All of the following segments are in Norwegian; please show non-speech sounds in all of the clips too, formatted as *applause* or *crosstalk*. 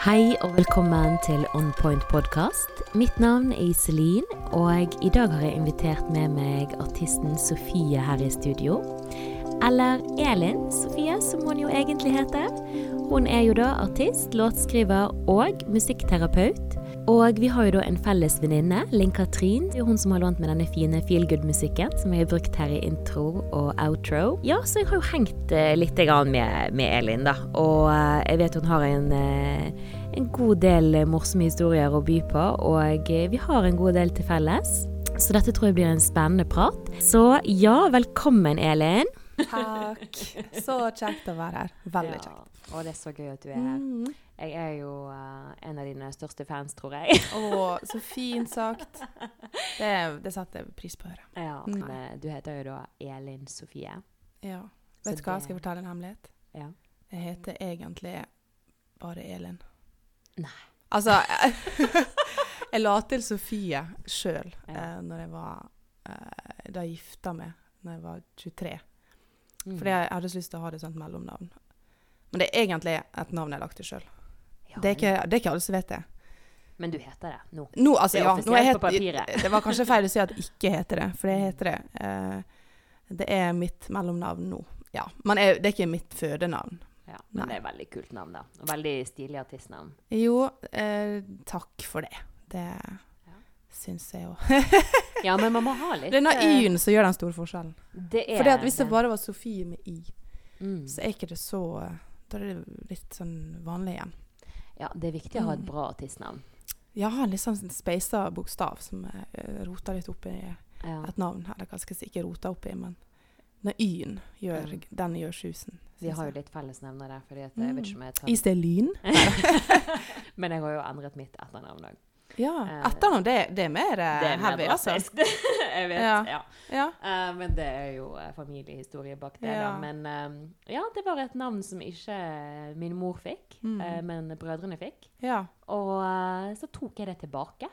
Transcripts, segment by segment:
Hei og velkommen til On Point podkast. Mitt navn er Iselin, og i dag har jeg invitert med meg artisten Sofie her i studio. Eller Elin Sofie, som hun jo egentlig heter. Hun er jo da artist, låtskriver og musikkterapeut. Og vi har jo da en felles venninne, Linn Katrin. Det er hun som har lånt meg denne fine feelgood-musikken som jeg har brukt her i intro og outro. Ja, så jeg har jo hengt eh, litt med, med Elin, da. Og eh, jeg vet hun har en, eh, en god del morsomme historier å by på, og vi har en god del til felles. Så dette tror jeg blir en spennende prat. Så ja, velkommen, Elin. Takk. Så kjekt å være her. Veldig kjekt. Og det er så gøy at du er her. Mm. Jeg er jo uh, en av dine største fans, tror jeg. Å, så fint sagt. Det, det setter jeg pris på å høre. ja, Mm. eh, du heter jo da Elin Sofie. Ja. Vet du hva, det- skal jeg fortelle en hemmelighet? Ja. Jeg heter egentlig bare Elin. Nei. Altså *laughs* Jeg la til Sofie sjøl Ja. eh, når jeg var eh, Da jeg gifta meg når jeg var 23. Mm. Fordi jeg hadde så lyst til å ha det som et mellomnavn. Men det er egentlig et navn jeg har lagt til sjøl. Ja, Det, er ikke- det er ikke alle som vet det. Men du heter det nå. Nå, altså, Det ja, nå er papiret. *laughs* Det var kanskje feil å si at *laughs* ikke heter det, for det heter det. Eh, det er mitt mellomnavn nå. Ja, Men jeg, det er ikke mitt fødenavn. Ja, men Nei. det er veldig kult navn, da. Og veldig stilig artistnavn. Jo, eh, takk for det. Det Ja. syns jeg òg. *laughs* Ja, men man må ha litt Det er eh, Y-en som gjør den store forskjellen. Det er Fordi at Hvis det bare var Sofie med Y, mm. så er ikke det så eh, Da er det litt sånn vanlig igjen. Ja, det er viktig å ha et Mm. bra artistnavn. Har en litt sånn speisa bokstav som jeg roter litt opp i Ja. et navn. Eller kanskje ikke roter opp i, men når Y-en gjør, Ja. den gjør susen. Vi har jo litt fellesnevner der, fordi at jeg vet ikke om jeg tar Iselin? *laughs* Men jeg har jo endret mitt etternavn òg. Ja. Eh, Etternavn, det, det er mer eh, Det er mer heavy, altså. *laughs* jeg vet. Ja. Ja. Ja. Uh, men det er jo eh, familiehistorie bak det. Ja. Da. Men uh, ja, det var et navn som ikke min mor fikk, Mm. uh, men brødrene fikk. ja. Og så tok jeg det tilbake.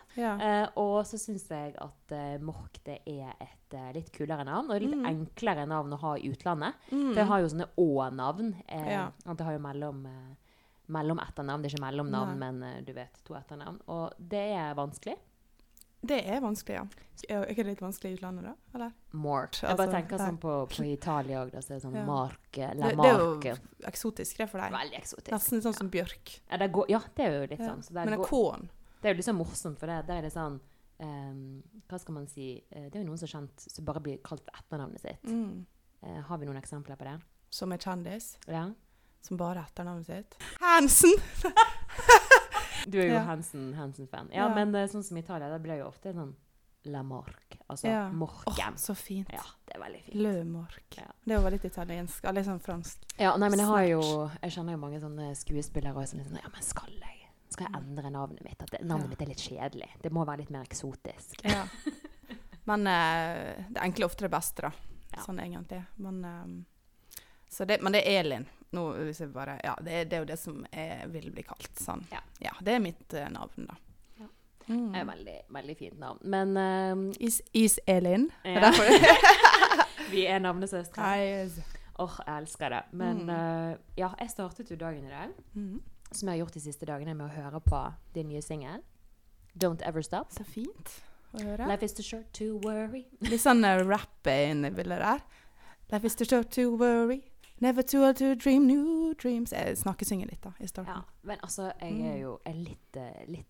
og så syns jeg at Mork det er et litt kulere navn, og litt Mm. enklere navn å ha i utlandet. Mm. For jeg har jo sånne Å-navn. det har jo mellom, mellom etternavn. Det er ikke mellomnavn, Nei. men eh, du vet, to etternavn. Og det er vanskelig. Det er vanskelig, ja. Er ikke det litt vanskelig i utlandet, da? Eller? Mort. Jeg bare Altså, tenker sånn på, på Italia òg. Så er det sånn Ja. Mark marke. Det, det er jo eksotisk, det for deg. Veldig eksotisk. Nesten sånn som bjørk. Ja, det, går, ja, det er jo litt Ja. sånn. Så Men en K-en det er jo litt sånn morsomt, for det, der er det sånn um, Hva skal man si? Eh, Det er jo noen som er kjent som bare blir kalt etternavnet sitt. mm. Uh, har vi noen eksempler på det? som er kjendis, Ja. Som bare er etternavnet sitt. Hansen! *laughs* Du er jo Ja. Hansen- Hansen-fan. Ja, Ja. men eh, sånn som i Italia, da blir det jo ofte sånn La Marque. Altså Ja. Åh, Oh, så fint. Ja, det er veldig fint. Lømark. Ja. Det er jo litt italiensk. Eller sånn fransk. Ja, nei, men jeg har jo Jeg kjenner jo mange sånne skuespillere som er sånn Ja, men skal jeg? Skal jeg endre navnet mitt? At det, navnet Ja. mitt er litt kjedelig. Det må være litt mer eksotisk. Ja. *laughs* Men eh, det enkle er ofte det beste, da. Ja. Sånn egentlig. Men, eh, det, men det er Elin. Nå, bare, ja, det, det er jo det som jeg vil bli kalt. Sånn. Ja. det er mitt uh, navn, da. Ja. Mm. Det er veldig, veldig fint navn. Men uh, Is, is Elin. Ja. *laughs* Vi er navnesøstre. Yes. Åh, jeg elsker det. Men Mm. uh, ja, jeg startet jo dagen i dag, Mm. som jeg har gjort de siste dagene, med å høre på din nye singel. Don't Ever Stop. Så fint å høre. Life is too short to worry. Litt sånn uh, rapp inne i bildet der. Life is too short to worry. Never too old to dream new dreams. Jeg snakkesynger litt, da, i starten. Ja, men altså, jeg Mm. er jo er litt, eh, litt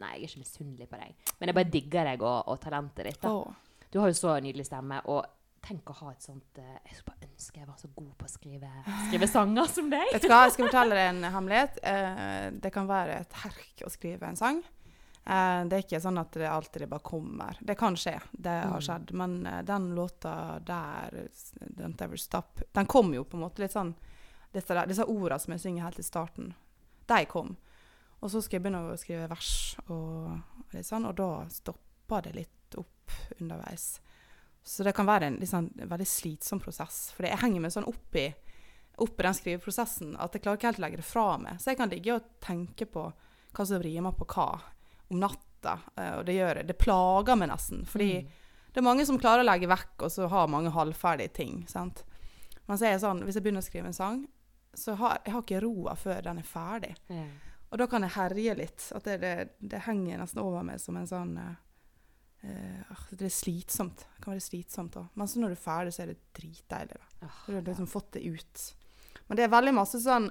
Nei, jeg er ikke misunnelig på deg. Men jeg bare digger deg og, og talentet ditt. da. Oh. Du har jo så nydelig stemme, og tenk å ha et sånt eh, Jeg skulle bare ønske jeg var så god på å skrive, skrive sanger som deg. Vet du hva, jeg skal *laughs* fortelle deg en hemmelighet. Eh, det kan være et herk å skrive en sang. Eh, det er ikke sånn at det alltid bare kommer. Det kan skje, det har Mm. skjedd. Men uh, den låta der, 'Don't Ever Stop', den kom jo på en måte litt sånn Disse, der- disse ordene som jeg synger helt i starten, de kom. Og så skal jeg begynne å skrive vers, og, litt sånn, og da stopper det litt opp underveis. Så det kan være en sånn, veldig slitsom prosess. For jeg henger meg sånn opp i opp i den skriveprosessen at jeg klarer ikke helt å legge det fra meg. Så jeg kan ligge og tenke på hva som rimer på hva om natta. eh, Og det gjør det plager meg nesten. Fordi Mm. det er mange som klarer å legge vekk, og så har mange halvferdige ting. sant? Men så er jeg sånn, hvis jeg begynner å skrive en sang, så har jeg har ikke roa før den er ferdig. Mm. Og da kan jeg herje litt. At det, det, det henger nesten over meg som en sånn eh, eh, ah, Det er slitsomt. Det kan være slitsomt òg. Men så når du er ferdig, så er det dritdeilig. da. Oh, du har liksom fått det ut. Men det er veldig masse sånn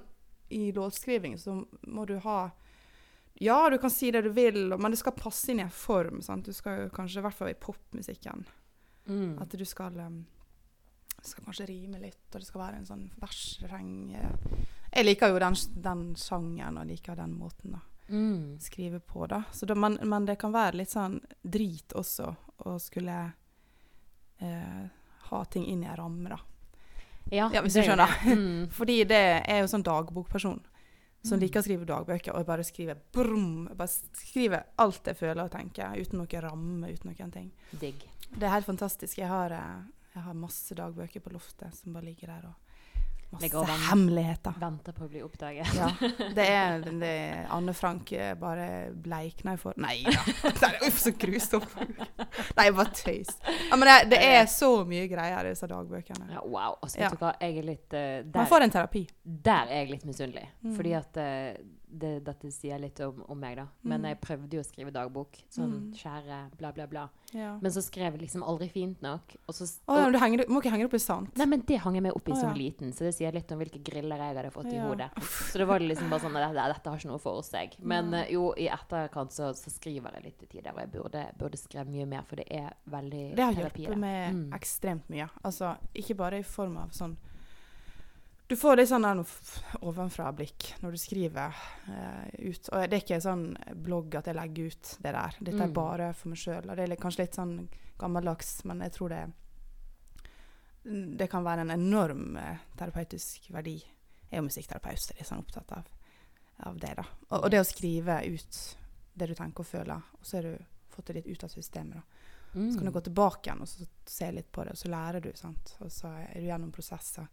I låtskriving så må du ha Ja, du kan si det du vil, men det skal passe inn i en form. Sant? Du skal jo kanskje, i hvert fall i popmusikken, Mm. at du skal um, skal kanskje rime litt, og det skal være en sånn versreng. Jeg liker jo den, den sangen og liker den måten å Mm. skrive på, da. Så da men, men det kan være litt sånn drit også å skulle eh, ha ting inn i ei ramme, da. Ja, Ja, hvis du er skjønner. det. Mm. *laughs* Fordi det er jo sånn dagbokperson som Mm. liker å skrive dagbøker, og bare skriver brum, bare skriver alt jeg føler og tenker, uten noen ramme, uten noen ting. Digg. Det er helt fantastisk. Jeg har, eh, jeg har masse dagbøker på loftet som bare ligger der, og masse hemmeligheter. Venter på å bli oppdaget. Ja. *laughs* Det er, det er Anne Frank eh, bare bleikner for Nei da. *laughs* Ja. Uff, så grusomt. Nei, bare tøys. Ja, men det, det er så mye greier i disse dagbøkene. Ja, wow. Altså, Ja. vet du hva, jeg er litt eh, Man får en terapi. der er jeg litt misunnelig. Mm. Fordi at eh, det, dette sier litt om, om meg, da. Men Mm. jeg prøvde jo å skrive dagbok. Sånn Mm. kjære, bla, bla, bla. Ja. Men så skrev jeg liksom aldri fint nok. Og så, Å, ja, men du henger, må ikke henge det opp i sant. Nei, men det hang jeg meg opp i oh, som ja. liten, så det sier litt om hvilke griller jeg hadde fått i hodet. Så det var liksom bare sånn at dette, dette har ikke noe for seg. Men eh, jo, i etterkant så, så skriver jeg litt i tider, og jeg burde, burde skrevet mye mer, for det er veldig terapi. Det har hjulpet meg Mm. ekstremt mye. Altså, ikke bare i form av sånn Du får litt sånn ovenfra-blikk når du skriver eh, ut. Og det er ikke sånn blogg at jeg legger ut det der. Dette er Mm. bare for meg sjøl. Og det er kanskje litt sånn gammeldags, men jeg tror det Det kan være en enorm eh, terapeutisk verdi. Jeg er jo musikkterapeut, så jeg er sånn opptatt av, av det, da. Og, og det å skrive ut det du tenker og føler, og så har du fått det litt ut av systemet, da. Mm. Så kan du gå tilbake igjen og så se litt på det, og så lærer du. sant? Og så er du gjennom prosesser.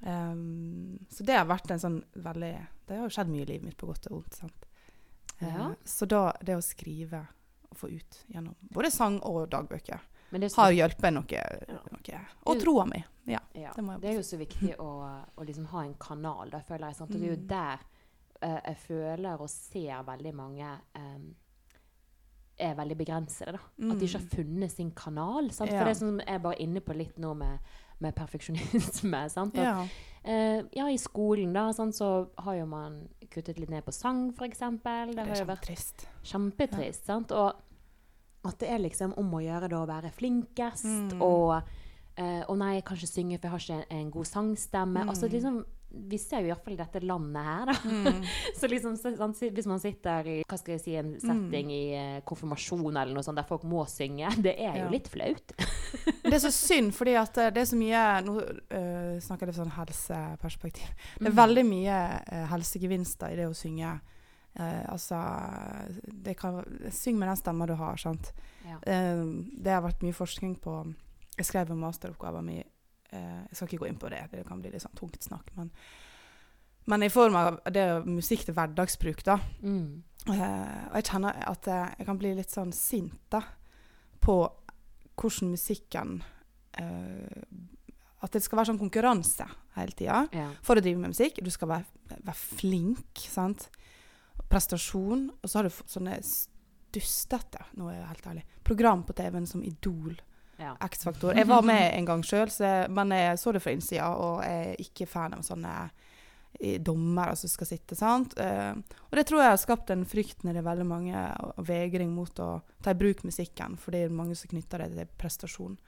Um, så det har vært en sånn veldig Det har jo skjedd mye i livet mitt, på godt og vondt. sant? Ja. Um, så da, det å skrive og få ut gjennom både sang og dagbøker Men det er så har hjulpet noe, noe. Og troa mi. Ja. Ja, Det må jeg det er jo så viktig å, å liksom ha en kanal, da, føler jeg. Sant? Og det er jo Mm. der uh, jeg føler og ser veldig mange um, er veldig begrensede. da. At de ikke har funnet sin kanal. Sant? Ja. For det som jeg bare er inne på litt nå med, med perfeksjonisme. *laughs* sant? Og, Ja. eh, ja, i skolen da, sånn, så har jo man kuttet litt ned på sang, f.eks. Det, Det har er vært kjempetrist. Ja. sant? Og at det er liksom om å gjøre da å være flinkest, Mm. og eh, Å nei, jeg kan ikke synge, for jeg har ikke en, en god sangstemme. Mm. Altså liksom Vi ser jo iallfall i dette landet her, da. Mm. *laughs* Så liksom, hvis man sitter i hva skal jeg si, en setting i eh, konfirmasjon eller noe sånt, der folk må synge, *laughs* det er jo Ja. litt flaut. *laughs* Det er så synd, fordi at eh, det er så mye Nå uh, snakker jeg litt sånn helseperspektiv. Det er Mm. veldig mye uh, helsegevinster i det å synge. Uh, altså det kan, Syng med den stemma du har, sant. Ja. Det har vært mye forskning på Jeg skrev en masteroppgave mi Jeg skal ikke gå inn på det, det kan bli litt sånn tungt snakk. Men, men i form av det musikk til hverdagsbruk, da. Mm. Eh, og jeg kjenner at eh, jeg kan bli litt sånn sint da, på hvordan musikken eh, At det skal være sånn konkurranse hele tida Ja. for å drive med musikk. Du skal være, være flink, sant. Prestasjon. Og så har du sånne dustete, nå er jeg helt ærlig, program på TV-en som Idol, ja. X-Faktor. Jeg var med en gang sjøl, men jeg så det fra innsida, og jeg er ikke fan av sånne eh, dommere som skal sitte. sant? Eh, og det tror jeg har skapt en frykt når det er veldig mange og vegring mot å ta i bruk musikken, for det er mange som knytter det til prestasjon.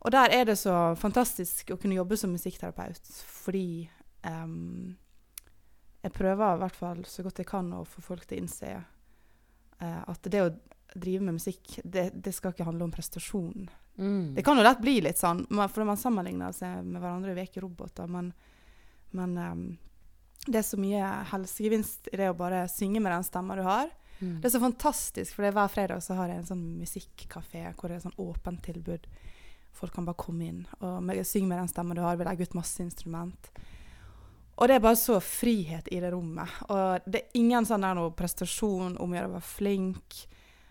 Og der er det så fantastisk å kunne jobbe som musikkterapeut, fordi um, jeg prøver i hvert fall så godt jeg kan å få folk til å innse uh, at det å drive med musikk, det, det skal ikke handle om prestasjon. Mm. Det kan jo lett bli litt sånn, for man sammenligner seg med hverandre, vi er ikke roboter, men, men um, det er så mye helsegevinst i det å bare synge med den stemma du har. Mm. Det er så fantastisk, for er hver fredag så har jeg en sånn musikkafé hvor det er sånn åpent tilbud. Folk kan bare komme inn og synge med den stemmen du har. Vi legger ut masse instrument. Og det er bare så frihet i det rommet. Og det er ingen sånn der noe prestasjon om å gjøre å være flink.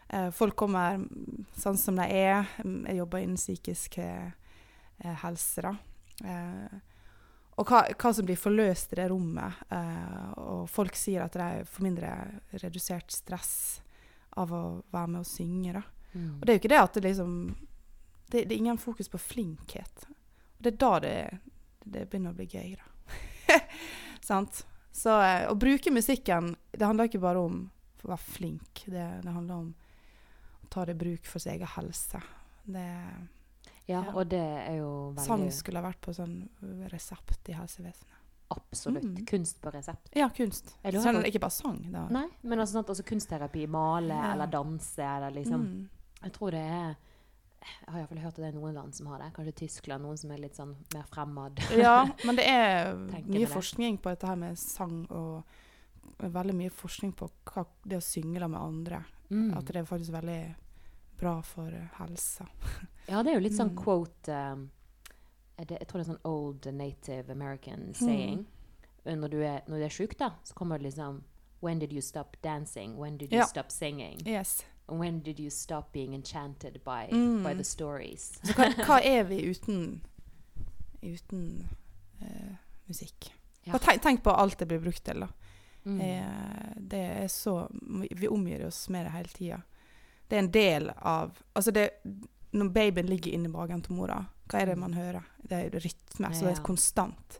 Eh, folk kommer mm, sånn som de er. Mm, Jeg jobber innen psykisk eh, eh, helse, da. Eh, og hva, hva som blir forløst i det rommet. Eh, og folk sier at de får mindre redusert stress av å være med og synge. da. Mm. Og det er jo ikke det at det liksom Det, det er ingen fokus på flinkhet. Og det er da det, det begynner å bli gøy, da. *laughs* Sant? Så å bruke musikken Det handler ikke bare om å være flink. Det, det handler om ta det i bruk for sin egen helse. Det, Ja, Ja. og det er jo veldig sang skulle ha vært på sånn resept i helsevesenet. Absolutt. Mm. Kunst på resept. Ja, kunst. Sånn, ikke bare sang. Da. Nei, men altså, sånn, altså kunstterapi, male Ja. eller danse eller liksom Mm. Jeg tror det er Jeg har iallfall hørt at det er noen land som har det. Kanskje Tyskland, noen som er litt sånn mer fremmed. *laughs* Ja, men det er *laughs* mye forskning på dette her med sang, og veldig mye forskning på hva, det å synge med andre. Mm. At det er faktisk veldig bra for eh, helsa. *laughs* Ja, det er jo litt sånn Mm. quote um, det, Jeg tror det er sånn old native Mm. American saying. Når du er, når du er sjuk, da, så kommer det liksom When did you stop dancing? When did you Ja. stop singing? Yes. When did you stop being enchanted by, Mm. by the stories? Så hva, hva *laughs* er vi uten, uten uh, musikk? Ja. Tenk, tenk på alt det blir brukt til. da. Mm. Eh, det er så Vi omgir oss med det hele tida. Det er en del av Altså, det, når babyen ligger inni magen til mora, hva er det man hører? Det er rytme. Så det er konstant.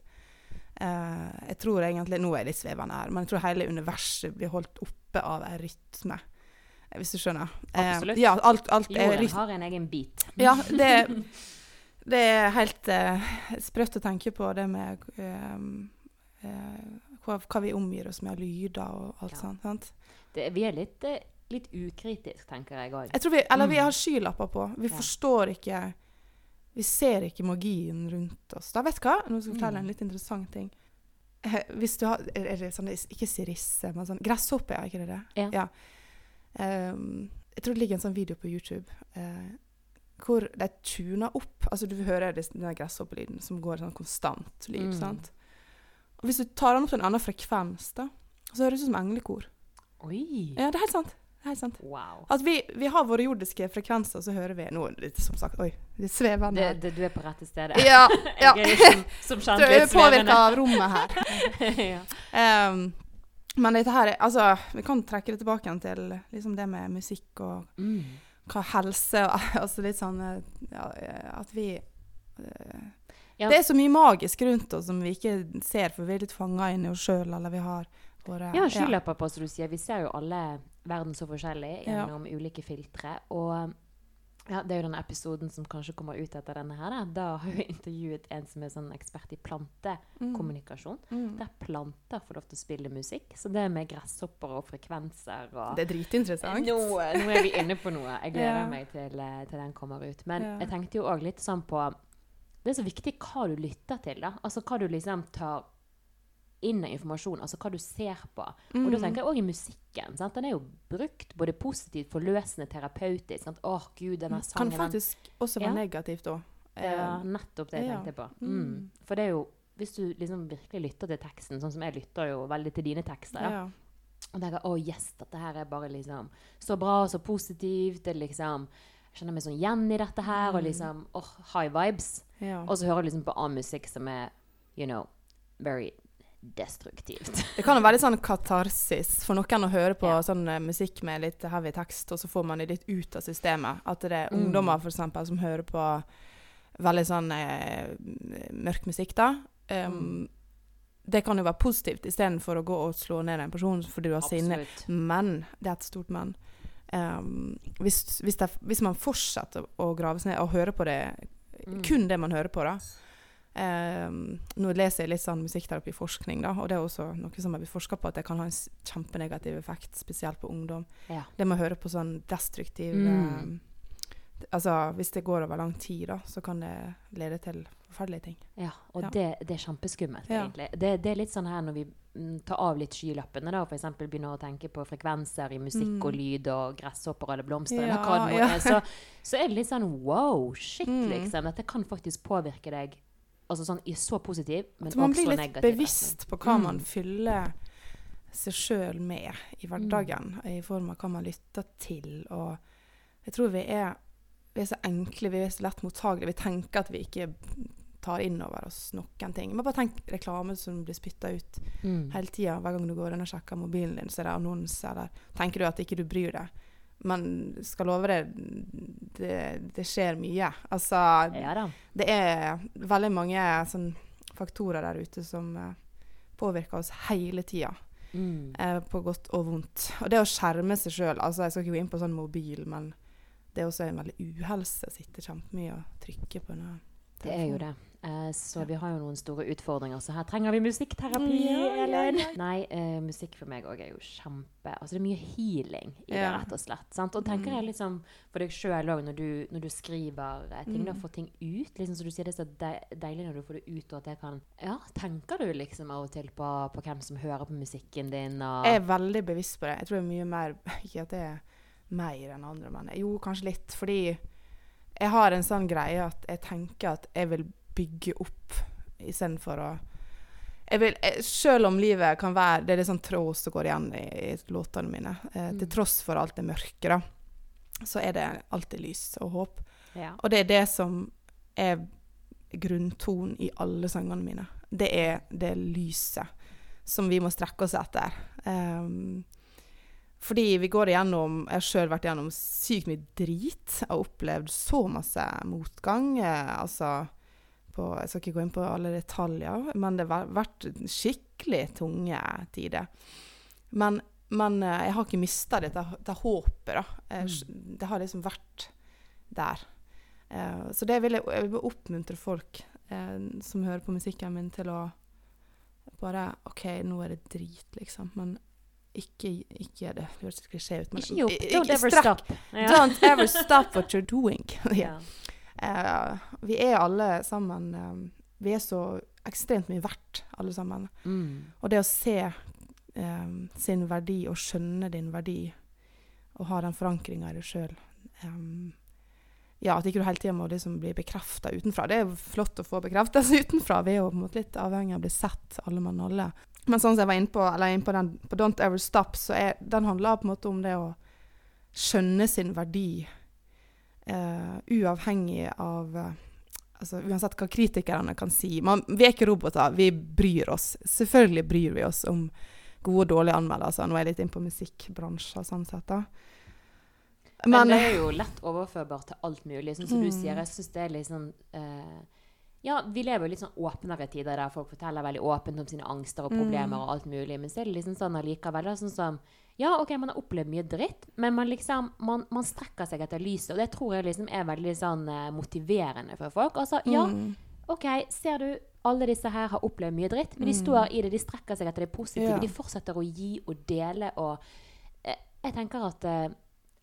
Eh, jeg tror egentlig Nå er jeg litt svevende her, men jeg tror hele universet blir holdt oppe av en rytme. eh, Hvis du skjønner. Eh, Absolutt. ja, alt, alt Jorden har en egen bit. Ja, det, *laughs* det er helt eh, sprøtt å tenke på det med eh, eh, hva, hva vi omgir oss med av lyder og alt Ja. sånt. Sant? Det, vi er litt, eh, litt ukritisk, tenker jeg òg. Vi, eller vi Mm. har skylapper på. Vi Ja. forstår ikke Vi ser ikke magien rundt oss. Da vet du hva? Nå skal jeg fortelle Mm. en litt interessant ting. Eh, Hvis du har er det sånn, Ikke sirisse, men sånn Gresshoppe, er ikke det det? Ja. Ehm, jeg tror det ligger en sånn video på YouTube eh, hvor de tuner opp Altså du hører det- den gresshoppelyden som går sånn konstant lyd. Mm. sant? Og Hvis du tar den opp til en annen frekvens, da, så høres det ut som englekor. Oi! Ja, det er helt sant. Det er helt sant. Wow. At vi, vi har våre jordiske frekvenser, så hører vi Nå litt, som sagt Oi, det svever svevende. Det, det, du er på rette stedet. Ja, *laughs* ja. Jeg er som, som Du er litt påvirka av rommet her. *laughs* ja. um, men dette her er Altså, vi kan trekke det tilbake igjen til liksom det med musikk og mm. hva helse og *laughs* Altså litt sånn eh, ja, eh, At vi eh, Ja. Det er så mye magisk rundt oss som vi ikke ser, for vi er litt fanga inn i oss sjøl, eller vi har våre Ja, skylapper på, som du sier. Vi ser jo alle verden så forskjellig Ja. gjennom ulike filtre. Og ja, det er jo den episoden som kanskje kommer ut etter denne her. Da, da har vi *laughs* intervjuet en som er sånn ekspert i plantekommunikasjon. Mm. Mm. Der planter får lov til å spille musikk. Så det med gresshopper og frekvenser og Det er dritinteressant. nå, nå er vi inne på noe. Jeg *laughs* gleder Ja. meg til, eh, til den kommer ut. Men Ja. jeg tenkte jo òg litt sånn på Det er så viktig hva du lytter til. da. Altså hva du liksom tar inn av informasjon. Altså hva du ser på. Og da Mm. tenker jeg òg i musikken. sant? Den er jo brukt både positivt, forløsende, terapeutisk. sant? Åh, gud, denne Kan sangen Kan faktisk også være Ja. negativt òg. Det var nettopp det jeg tenkte på. Mm. Mm. For det er jo Hvis du liksom virkelig lytter til teksten, sånn som jeg lytter jo veldig til dine tekster, da, ja. og tenker å yes, dette her er bare liksom så bra og så positivt. Det liksom, Jeg kjenner meg sånn igjen i dette her, og Mm. liksom oh, high vibes. ja. Og så hører du liksom på annen musikk som er you know, very destruktivt. *laughs* Det kan jo være litt sånn katarsis for noen å høre på Ja. sånn eh, musikk med litt heavy tekst, og så får man det litt ut av systemet. At det er Mm. ungdommer for eksempel, som hører på veldig sånn eh, mørk musikk, da. Um, Mm. Det kan jo være positivt istedenfor å gå og slå ned en person fordi du har sinne. Men, det er et stort men. Um, hvis, hvis, det, hvis man fortsetter å grave seg ned og høre på det, Mm. kun det man hører på, da um, Nå leser jeg litt sånn musikkterapiforskning, da, og det er også noe som har blitt forska på, at det kan ha en kjempenegativ effekt, spesielt på ungdom. Ja. Det med å høre på sånn destruktiv Mm. um, Altså, hvis det går over lang tid, da, så kan det lede til forferdelige ting. Ja, og Ja. Det, det er kjempeskummelt, Ja. egentlig. Det, det er litt sånn her når vi mm, tar av litt skylappene, da, og f.eks. begynner å tenke på frekvenser i musikk Mm. og lyd og gresshopper eller blomster, Ja, eller ja. er, så, så er det litt sånn wow, shit, Mm. liksom. Dette kan faktisk påvirke deg altså sånn i så positiv, men også negativ. man blir litt bevisst på hva Mm. man fyller seg sjøl med i hverdagen, i form av hva man lytter til. Og jeg tror vi er, vi er så enkle, vi er så lett mottagelige. Vi tenker at vi ikke tar inn over oss noen ting. Men bare tenk reklame som blir spytta ut Mm. hele tida. Hver gang du går inn og sjekker mobilen din, så er det annonser der. Tenker du at ikke du bryr deg. Men skal love deg, det, det skjer mye. Altså, Ja det er veldig mange sånn, faktorer der ute som uh, påvirker oss hele tida. Mm. Uh, på godt og vondt. Og det å skjerme seg sjøl altså Jeg skal ikke gå inn på sånn mobil, men det er også en veldig uhelse å sitte kjempemye og trykke på denne Det er jo det. Eh, så vi har jo noen store utfordringer, så her trenger vi musikkterapi. Ja. Nei, eh, musikk for meg òg er jo kjempe Altså det er mye healing i det, rett og slett. Sant? Og tenker Mm. jeg liksom for deg sjøl òg, når, du- når du skriver eh, ting, da, har får ting ut. Liksom, så du sier det er så deilig når du får det ut, og at jeg kan Ja, tenker du liksom av og til på, på hvem som hører på musikken din, og Jeg er veldig bevisst på det. Jeg tror det er mye mer *laughs* Ikke at det er mer enn andre, men jo, kanskje litt. Fordi jeg har en sånn greie at jeg tenker at jeg vil bygge opp istedenfor å jeg vil, jeg, Selv om livet kan være Det er litt sånn tråd som går igjen i, i låtene mine. Eh, Til Mm. tross for alt det mørke, da, så er det alltid lys og håp. ja. Og det er det som er grunntonen i alle sangene mine. Det er det lyset som vi må strekke oss etter. Um, fordi vi går igjennom Jeg har sjøl vært igjennom sykt mye drit. Jeg har opplevd så masse motgang. Eh, altså på, Jeg skal ikke gå inn på alle detaljer, men det har vært skikkelig tunge tider. Men, men eh, jeg har ikke mista dette, det håpet, da. Jeg, Det har liksom vært der. Eh, så det vil jeg, jeg vil oppmuntre folk eh, som hører på musikken min, til å bare OK, nå er det drit, liksom. Men ikke, ikke gjør det. Det høres klisjé ut, men Ikke jobb. Don't ever stop. Don't ever stop what you're doing. *laughs* Ja. Eh, vi er alle sammen eh, Vi er så ekstremt mye verdt, alle sammen. Mm. Og det å se eh, sin verdi og skjønne din verdi, og ha den forankringa i deg sjøl Ja, at ikke du hele tida må liksom bli bekrefta utenfra. Det er flott å få bekreftelse *laughs* utenfra. Vi er jo på en måte litt avhengig av å bli sett, alle mann alle. Men sånn som jeg var inne på, eller inne på den på Don't Ever Stop, så er, den handler på en måte om det å skjønne sin verdi, eh, uavhengig av eh, altså Uansett hva kritikerne kan si. Man, vi er ikke roboter, vi bryr oss. Selvfølgelig bryr vi oss om gode og dårlige anmeldelser. Nå er jeg litt inne på musikkbransjen sånn sett, da. Men, Men, det er jo lett overførbart til alt mulig. Sånn som du Mm. sier, jeg syns det er litt sånn eh, Ja, vi lever jo litt sånn åpnere tider der folk forteller veldig åpent om sine angster og problemer Mm. og alt mulig. Men så er det liksom sånn allikevel. da, Sånn som Ja, OK, man har opplevd mye dritt, men man liksom man, man strekker seg etter lyset. Og det tror jeg liksom er veldig sånn eh, motiverende for folk. Altså, ja, Mm. OK, ser du alle disse her har opplevd mye dritt, men de Mm. står i det, de strekker seg etter det positive. Ja. De fortsetter å gi og dele og eh, Jeg tenker at eh,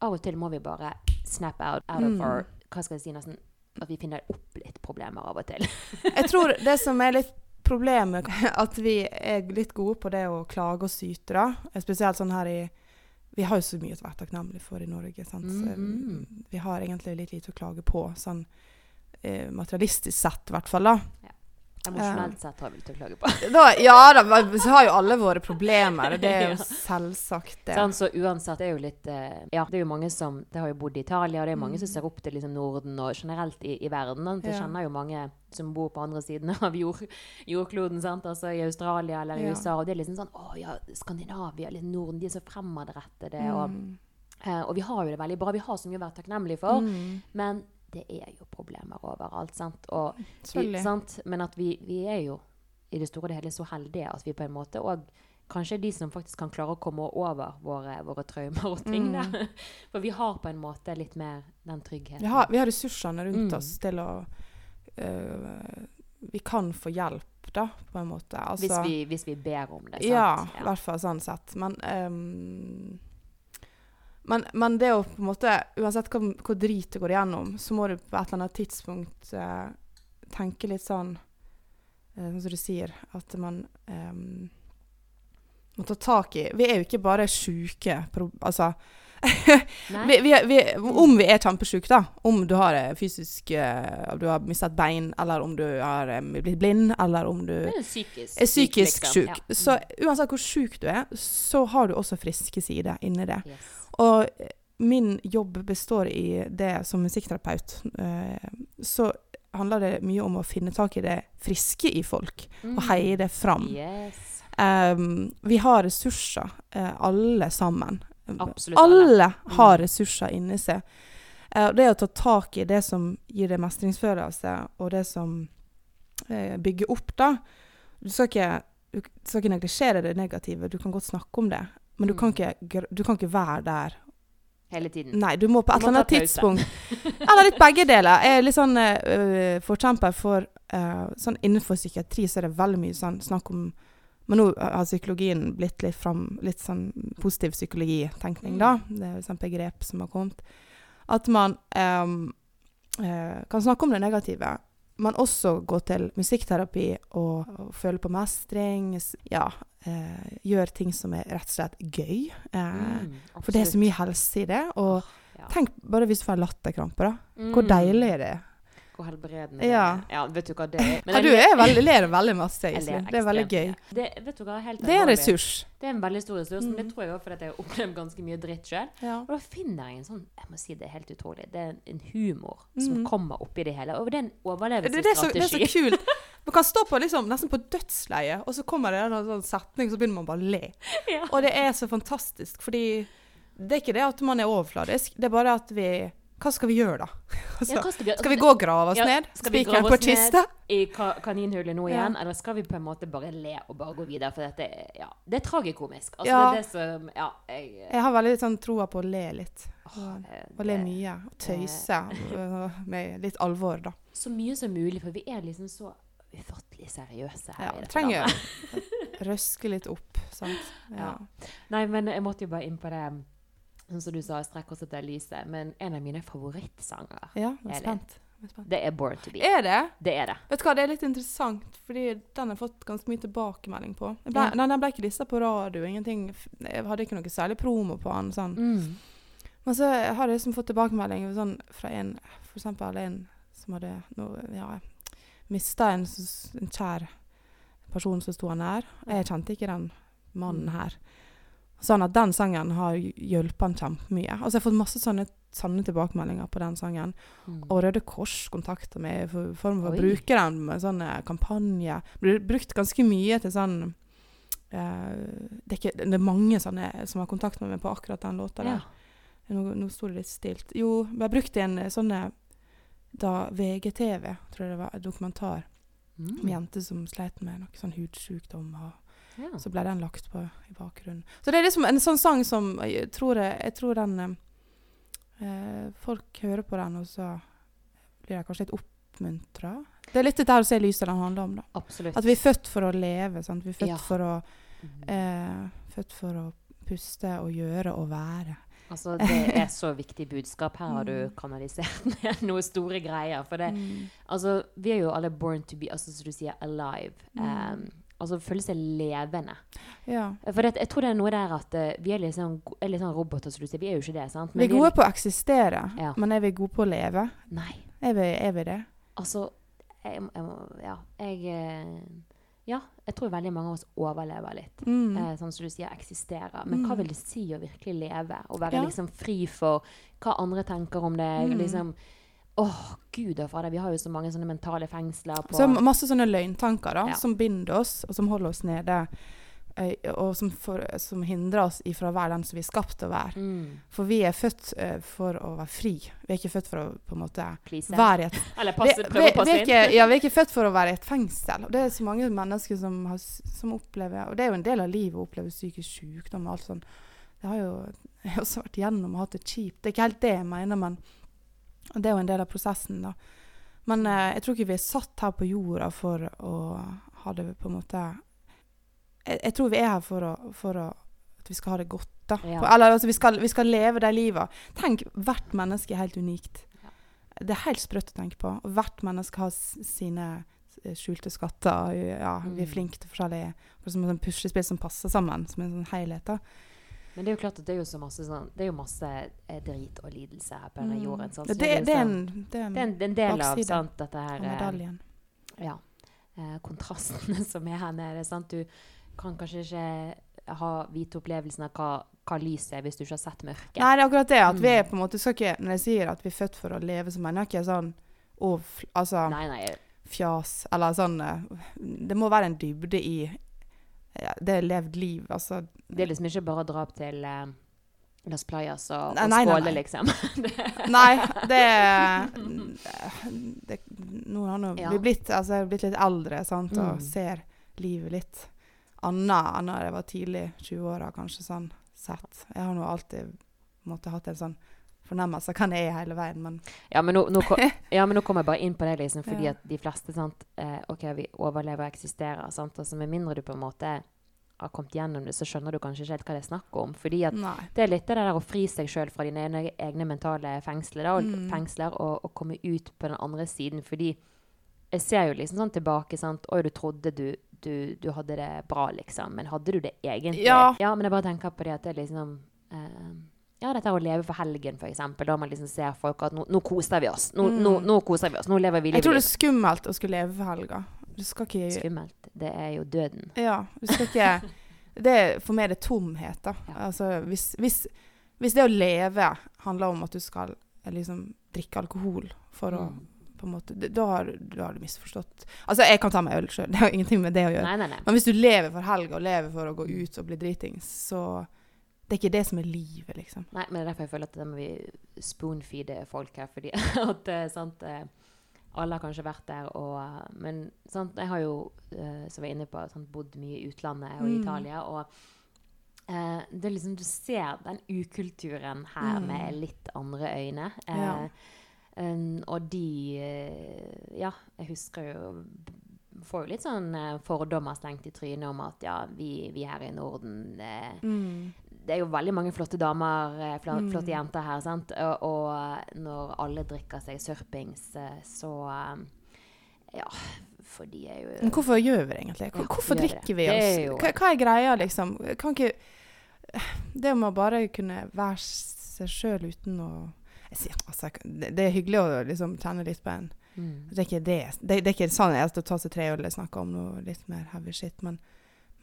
av og til må vi bare snap out, out Mm. of our Hva skal jeg si, nesten At vi finner opp litt problemer av og til. Jeg tror *laughs* det som er litt problemet, *laughs* at vi er litt gode på det å klage og syte, da. Spesielt sånn her i Vi har jo så mye å være takknemlig for i Norge. sant? Så, Mhm. Vi har egentlig litt lite å klage på, sånn eh, materialistisk sett, i hvert fall. da. Emosjonelt sett har vi litt å klage på. da ja da, så har jo alle våre problemer. Det er jo *laughs* selvsagt det. Sånn, så uansett er jo litt eh, Ja, det er jo mange som Det har jo bodd i Italia, og det er mange Mm. som ser opp til liksom Norden og generelt i, i verden. Det Jeg kjenner jo mange som bor på andre siden av jord, jordkloden, sant? altså i Australia eller i Ja. USA. Og det er liksom sånn Å ja, Skandinavia, litt Norden, de er så fremadrettede. Mm. Og, og vi har jo det veldig bra. Vi har så mye å være takknemlige for. Mm. Men det er jo problemer overalt, sant. Og vi, sant? Men at vi, vi er jo i det store og hele så heldige at vi på en måte òg Kanskje de som faktisk kan klare å komme over våre, våre traumer og ting. Mm. *laughs* For vi har på en måte litt mer den tryggheten. Vi har, vi har ressursene rundt Mm. oss til å øh, Vi kan få hjelp, da, på en måte. Altså, hvis, vi, hvis vi ber om det. Sant? Ja, i hvert fall sånn sett. Men, ehm, men, men det å på en måte Uansett hvor, hvor drit du går igjennom, så må du på et eller annet tidspunkt eh, tenke litt sånn eh, Sånn som du sier, at man eh, må ta tak i Vi er jo ikke bare sjuke. Altså? *laughs* vi, vi, vi, Om vi er kjempesjuke, da. Om du har eh, fysisk eh, Du har mistet bein, eller om du har eh, blitt blind, eller om du er psykisk er psykisk liksom. syk. Ja. Så uansett hvor sjuk du er, så har du også friske sider inni det. Yes. Og min jobb består i det som musikkterapeut. Så handler det mye om å finne tak i det friske i folk, Mm. og heie det fram. Yes. Um, vi har ressurser, uh, alle sammen. Absolutt alle. Alle har Mm. ressurser inni seg. Eh, det å ta tak i det som gir deg mestringsfølelse, og det som eh, bygger opp, da Du skal ikke, du skal ikke neglisjere det negative, du kan godt snakke om det. Men du, Mm. kan ikke, du kan ikke være der. Hele tiden. Nei, du må på et eller annet tidspunkt *laughs* Eller litt begge deler. Jeg er litt sånn uh, forkjemper for uh, sånn Innenfor psykiatri så er det veldig mye sånn snakk om Men nå har psykologien blitt litt fram Litt sånn positiv psykologitenkning, da. Det er et sånt begrep som har kommet. At man um, kan snakke om det negative, men også gå til musikkterapi og, og føle på mestring. Ja. Eh, gjøre ting som er rett og slett gøy. Eh, Mm, for det er så mye helse i det. Og Ja. tenk bare hvis du får en latterkrampe, da. Mm. Hvor deilig er det? Hvor helbredende Ja. Ja, vet du hva det er. Men Ja, du er veldig, ler veldig masse, Iselin. Det er veldig gøy. Det, vet du hva, helt Det er en ressurs. Det er en veldig stor ressurs, men Mm. det tror jeg også fordi jeg har opplevd ganske mye dritt sjøl. Ja. Og da finner jeg en sånn Jeg må si det er helt utrolig. Det er en, humor som Mm. kommer oppi det hele. Og det er en Det, det, er så, det er så kult. *laughs* Man kan stå på liksom, nesten på dødsleiet, og så kommer det en sånn setning, så begynner man bare å le. Ja. Og det er så fantastisk, fordi det er ikke det at man er overfladisk, det er bare at vi Hva skal vi gjøre, da? *laughs* Altså, Ja, skal, vi, skal vi gå og grave oss Ja, ned? Spikeren på kista? i ka kaninhullet nå Ja. igjen, eller skal vi på en måte bare le og bare gå videre? For dette er, ja, det er tragikomisk. Altså, Ja. det er det som Ja, jeg Jeg har veldig sånn troa på å le litt. åh, Og, og le mye. Og tøyse med litt alvor, da. Så mye som mulig, for vi er liksom så ufattelig seriøse her Ja, i dette trenger røske litt opp, sant. *laughs* Ja. Ja. Nei, men jeg måtte jo bare inn på det som du sa, 'Strekk oss etter lyset'. Men en av mine favorittsanger, ja er spent. Spent. det er 'Born to Be'. Er det? Det er det. Vet du hva, det er litt interessant, fordi den har fått ganske mye tilbakemelding på. Ble, Ja. den, den ble ikke lista på radio, ingenting. Jeg hadde ikke noe særlig promo på den. Sånn. Mm. Men så har jeg liksom fått tilbakemelding sånn, fra en, for eksempel en som hadde no, ja, mista en, en kjær person som sto han nær. Jeg kjente ikke den mannen her. Sånn at den sangen har hjulpet han kjempemye. Altså jeg har fått masse sånne sanne tilbakemeldinger på den sangen. Mm. Og Røde Kors kontakter meg i for- form for å bruke den med sånne kampanjer. Blir brukt ganske mye til sånn uh, det, er ikke, det er mange sånne som har kontakt med meg på akkurat den låta ja. Nå, nå sto det litt stilt. Jo, har brukt en sånn da VGTV, tror jeg det var, en dokumentar om Mm. jenter som sleit med noe sånn hudsjukdom. Ja. så ble den lagt på i bakgrunnen. Så det er liksom en sånn sang som jeg tror, jeg, jeg tror den eh, Folk hører på den, og så blir de kanskje litt oppmuntra. Det er litt dette her å se lyset den handler om. da. Absolutt. At vi er født for å leve. Sant? Vi er født Ja. for å Mm. eh, Født for å puste og gjøre og være. Altså, det er *laughs* så viktig budskap. Her har du Mm. kanalisert *laughs* ned noen store greier. For det, Mm. altså, vi er jo alle born to be, altså som du sier, alive. Um, altså føle seg levende. Ja. For det, jeg tror det er noe der at eh, vi er litt sånn, er litt sånn roboter, som du sier. Vi er jo ikke det, sant? Vi er gode på å eksistere, Ja. men er vi gode på å leve? Nei. Er vi, er vi det? Altså, jeg, jeg Ja. Jeg eh, Ja, jeg tror veldig mange av oss overlever litt. Mm. Eh, sånn som du sier, eksisterer. Men hva Mm. vil det si å virkelig leve? Å være Ja. liksom fri for hva andre tenker om deg? Mm. Liksom Åh, gud og fader, vi har jo så mange sånne mentale fengsler på Så masse sånne løgntanker da, Ja. som binder oss, og som holder oss nede. Og som, for, som hindrer oss ifra å være den som vi er skapt til å være. mm, For vi er født uh, for å være fri. Vi er ikke født for å på en måte please. være i et *laughs* Eller vi, passe, prøve å passe inn. ikke, *laughs* ja, vi er ikke født for å være i et fengsel. Og det er så mange mennesker som, har, som opplever Og det er jo en del av livet å oppleve psykisk sykdom og alt sånt. Det har jo *laughs* jeg har også vært gjennom og hatt det kjipt. Det er ikke helt det jeg mener, men det er jo en del av prosessen, da. Men eh, jeg tror ikke vi er satt her på jorda for å ha det på en måte Jeg, jeg tror vi er her for å, for å at vi skal ha det godt, da. Ja. For, eller altså, vi skal, vi skal leve de livet. Tenk, hvert menneske er helt unikt. Ja. Det er helt sprøtt å tenke på. Og hvert menneske har sine eh, skjulte skatter. Ja, Vi er Mm. flinke til forskjellige akkurat Som et puslespill som passer sammen, som en sånn helhet. da. Men det er jo klart at det er jo så masse sånn Det er jo masse eh, drit og lidelse her på denne Mm. jorden. Sant? Det, det, er sånn- det er en, det er en, det er en del av sant, dette her eh, medaljen. ja, eh, kontrastene *laughs* som er her nede. Sant? Du kan kanskje ikke ha vite opplevelsen av hva, hva lyset er, hvis du ikke har sett mørket. Nei, det er akkurat det. At vi Mm. er på en måte ikke, Når jeg sier at vi er født for å leve, jeg ikke sånn og altså Nei, nei. fjas Eller sånn Det må være en dybde i ja, det levd liv. Altså Det er liksom ikke bare å dra opp til eh, Las Playas og, og skåle, liksom. *laughs* Nei, det, *laughs* det Nå har nå Ja. blitt, altså, er blitt litt eldre sant, Mm. og ser livet litt annet enn da jeg var tidlig 20-åra, kanskje sånn sett. Jeg har nå alltid måtte, hatt en sånn fornemmelse kan jeg hele veien, men Ja, men nå, nå, kom, *laughs* ja, men nå kommer jeg bare inn på det, liksom, fordi Ja. at de fleste sant, eh, OK, vi overlever og eksisterer, sant? Altså, med mindre du på en måte har kommet gjennom det, så skjønner du kanskje ikke helt hva det er snakk om. Fordi at nei. det er litt det der å fri seg sjøl fra dine egne, egne mentale fengsler, da, og, Mm. fengsler og, og komme ut på den andre siden. Fordi jeg ser jo liksom sånn tilbake sant? Oi, du trodde du, du, du hadde det bra, liksom. Men hadde du det egentlig? Ja. men jeg bare tenker på det at det er liksom eh, Ja, dette å leve for helgen, eksempel. Da man liksom ser folk at nå, nå koser vi oss. Nå, Mm. nå, nå koser vi oss. Nå lever vi livet. Jeg tror det er skummelt å skulle leve for helga. Du skal ikke Skummelt. Det er jo døden. Ja, du skal ikke *laughs* det, er- For meg er det tomhet, da. Ja. Altså, hvis, hvis, hvis det å leve handler om at du skal liksom drikke alkohol for å Mm. måte, da, har, da har du misforstått. Altså, jeg kan ta meg øl sjøl, *laughs* det har ingenting med det å gjøre. Nei, nei, nei. Men hvis du lever for helga og lever for å gå ut og bli dritings, så det er ikke det som er livet, liksom. Nei, men det er derfor jeg føler at det må vi spoonfeede folk her. Fordi *laughs* at eh, sant, eh, alle har kanskje vært der, og, eh, men sant, jeg har jo, som jeg var inne på, sant, bodd mye i utlandet og i Mm. Italia. og eh, det er liksom, Du ser den ukulturen her Mm. med litt andre øyne. Eh, Ja. um, og de Ja, jeg husker jo Får jo litt sånn fordommer slengt i trynet om at ja, vi, vi her i Norden eh, Mm. Det er jo veldig mange flotte damer, eh, Mm. flotte jenter her, sant? Og, og når alle drikker seg sørpings, eh, så eh, Ja, for de er jo Men hvorfor gjør vi det egentlig? Hvor- Ja, Hvorfor drikker vi oss? er jo- Hva, hva er greia, liksom? Kan ikke Det med å bare kunne være seg sjøl uten å sier, altså, det, det er hyggelig å liksom kjenne litt på en mm. Det er ikke det. Det, det er ikke sånn jeg skal ta seg tre øl og snakke om noe litt mer heavy shit, men,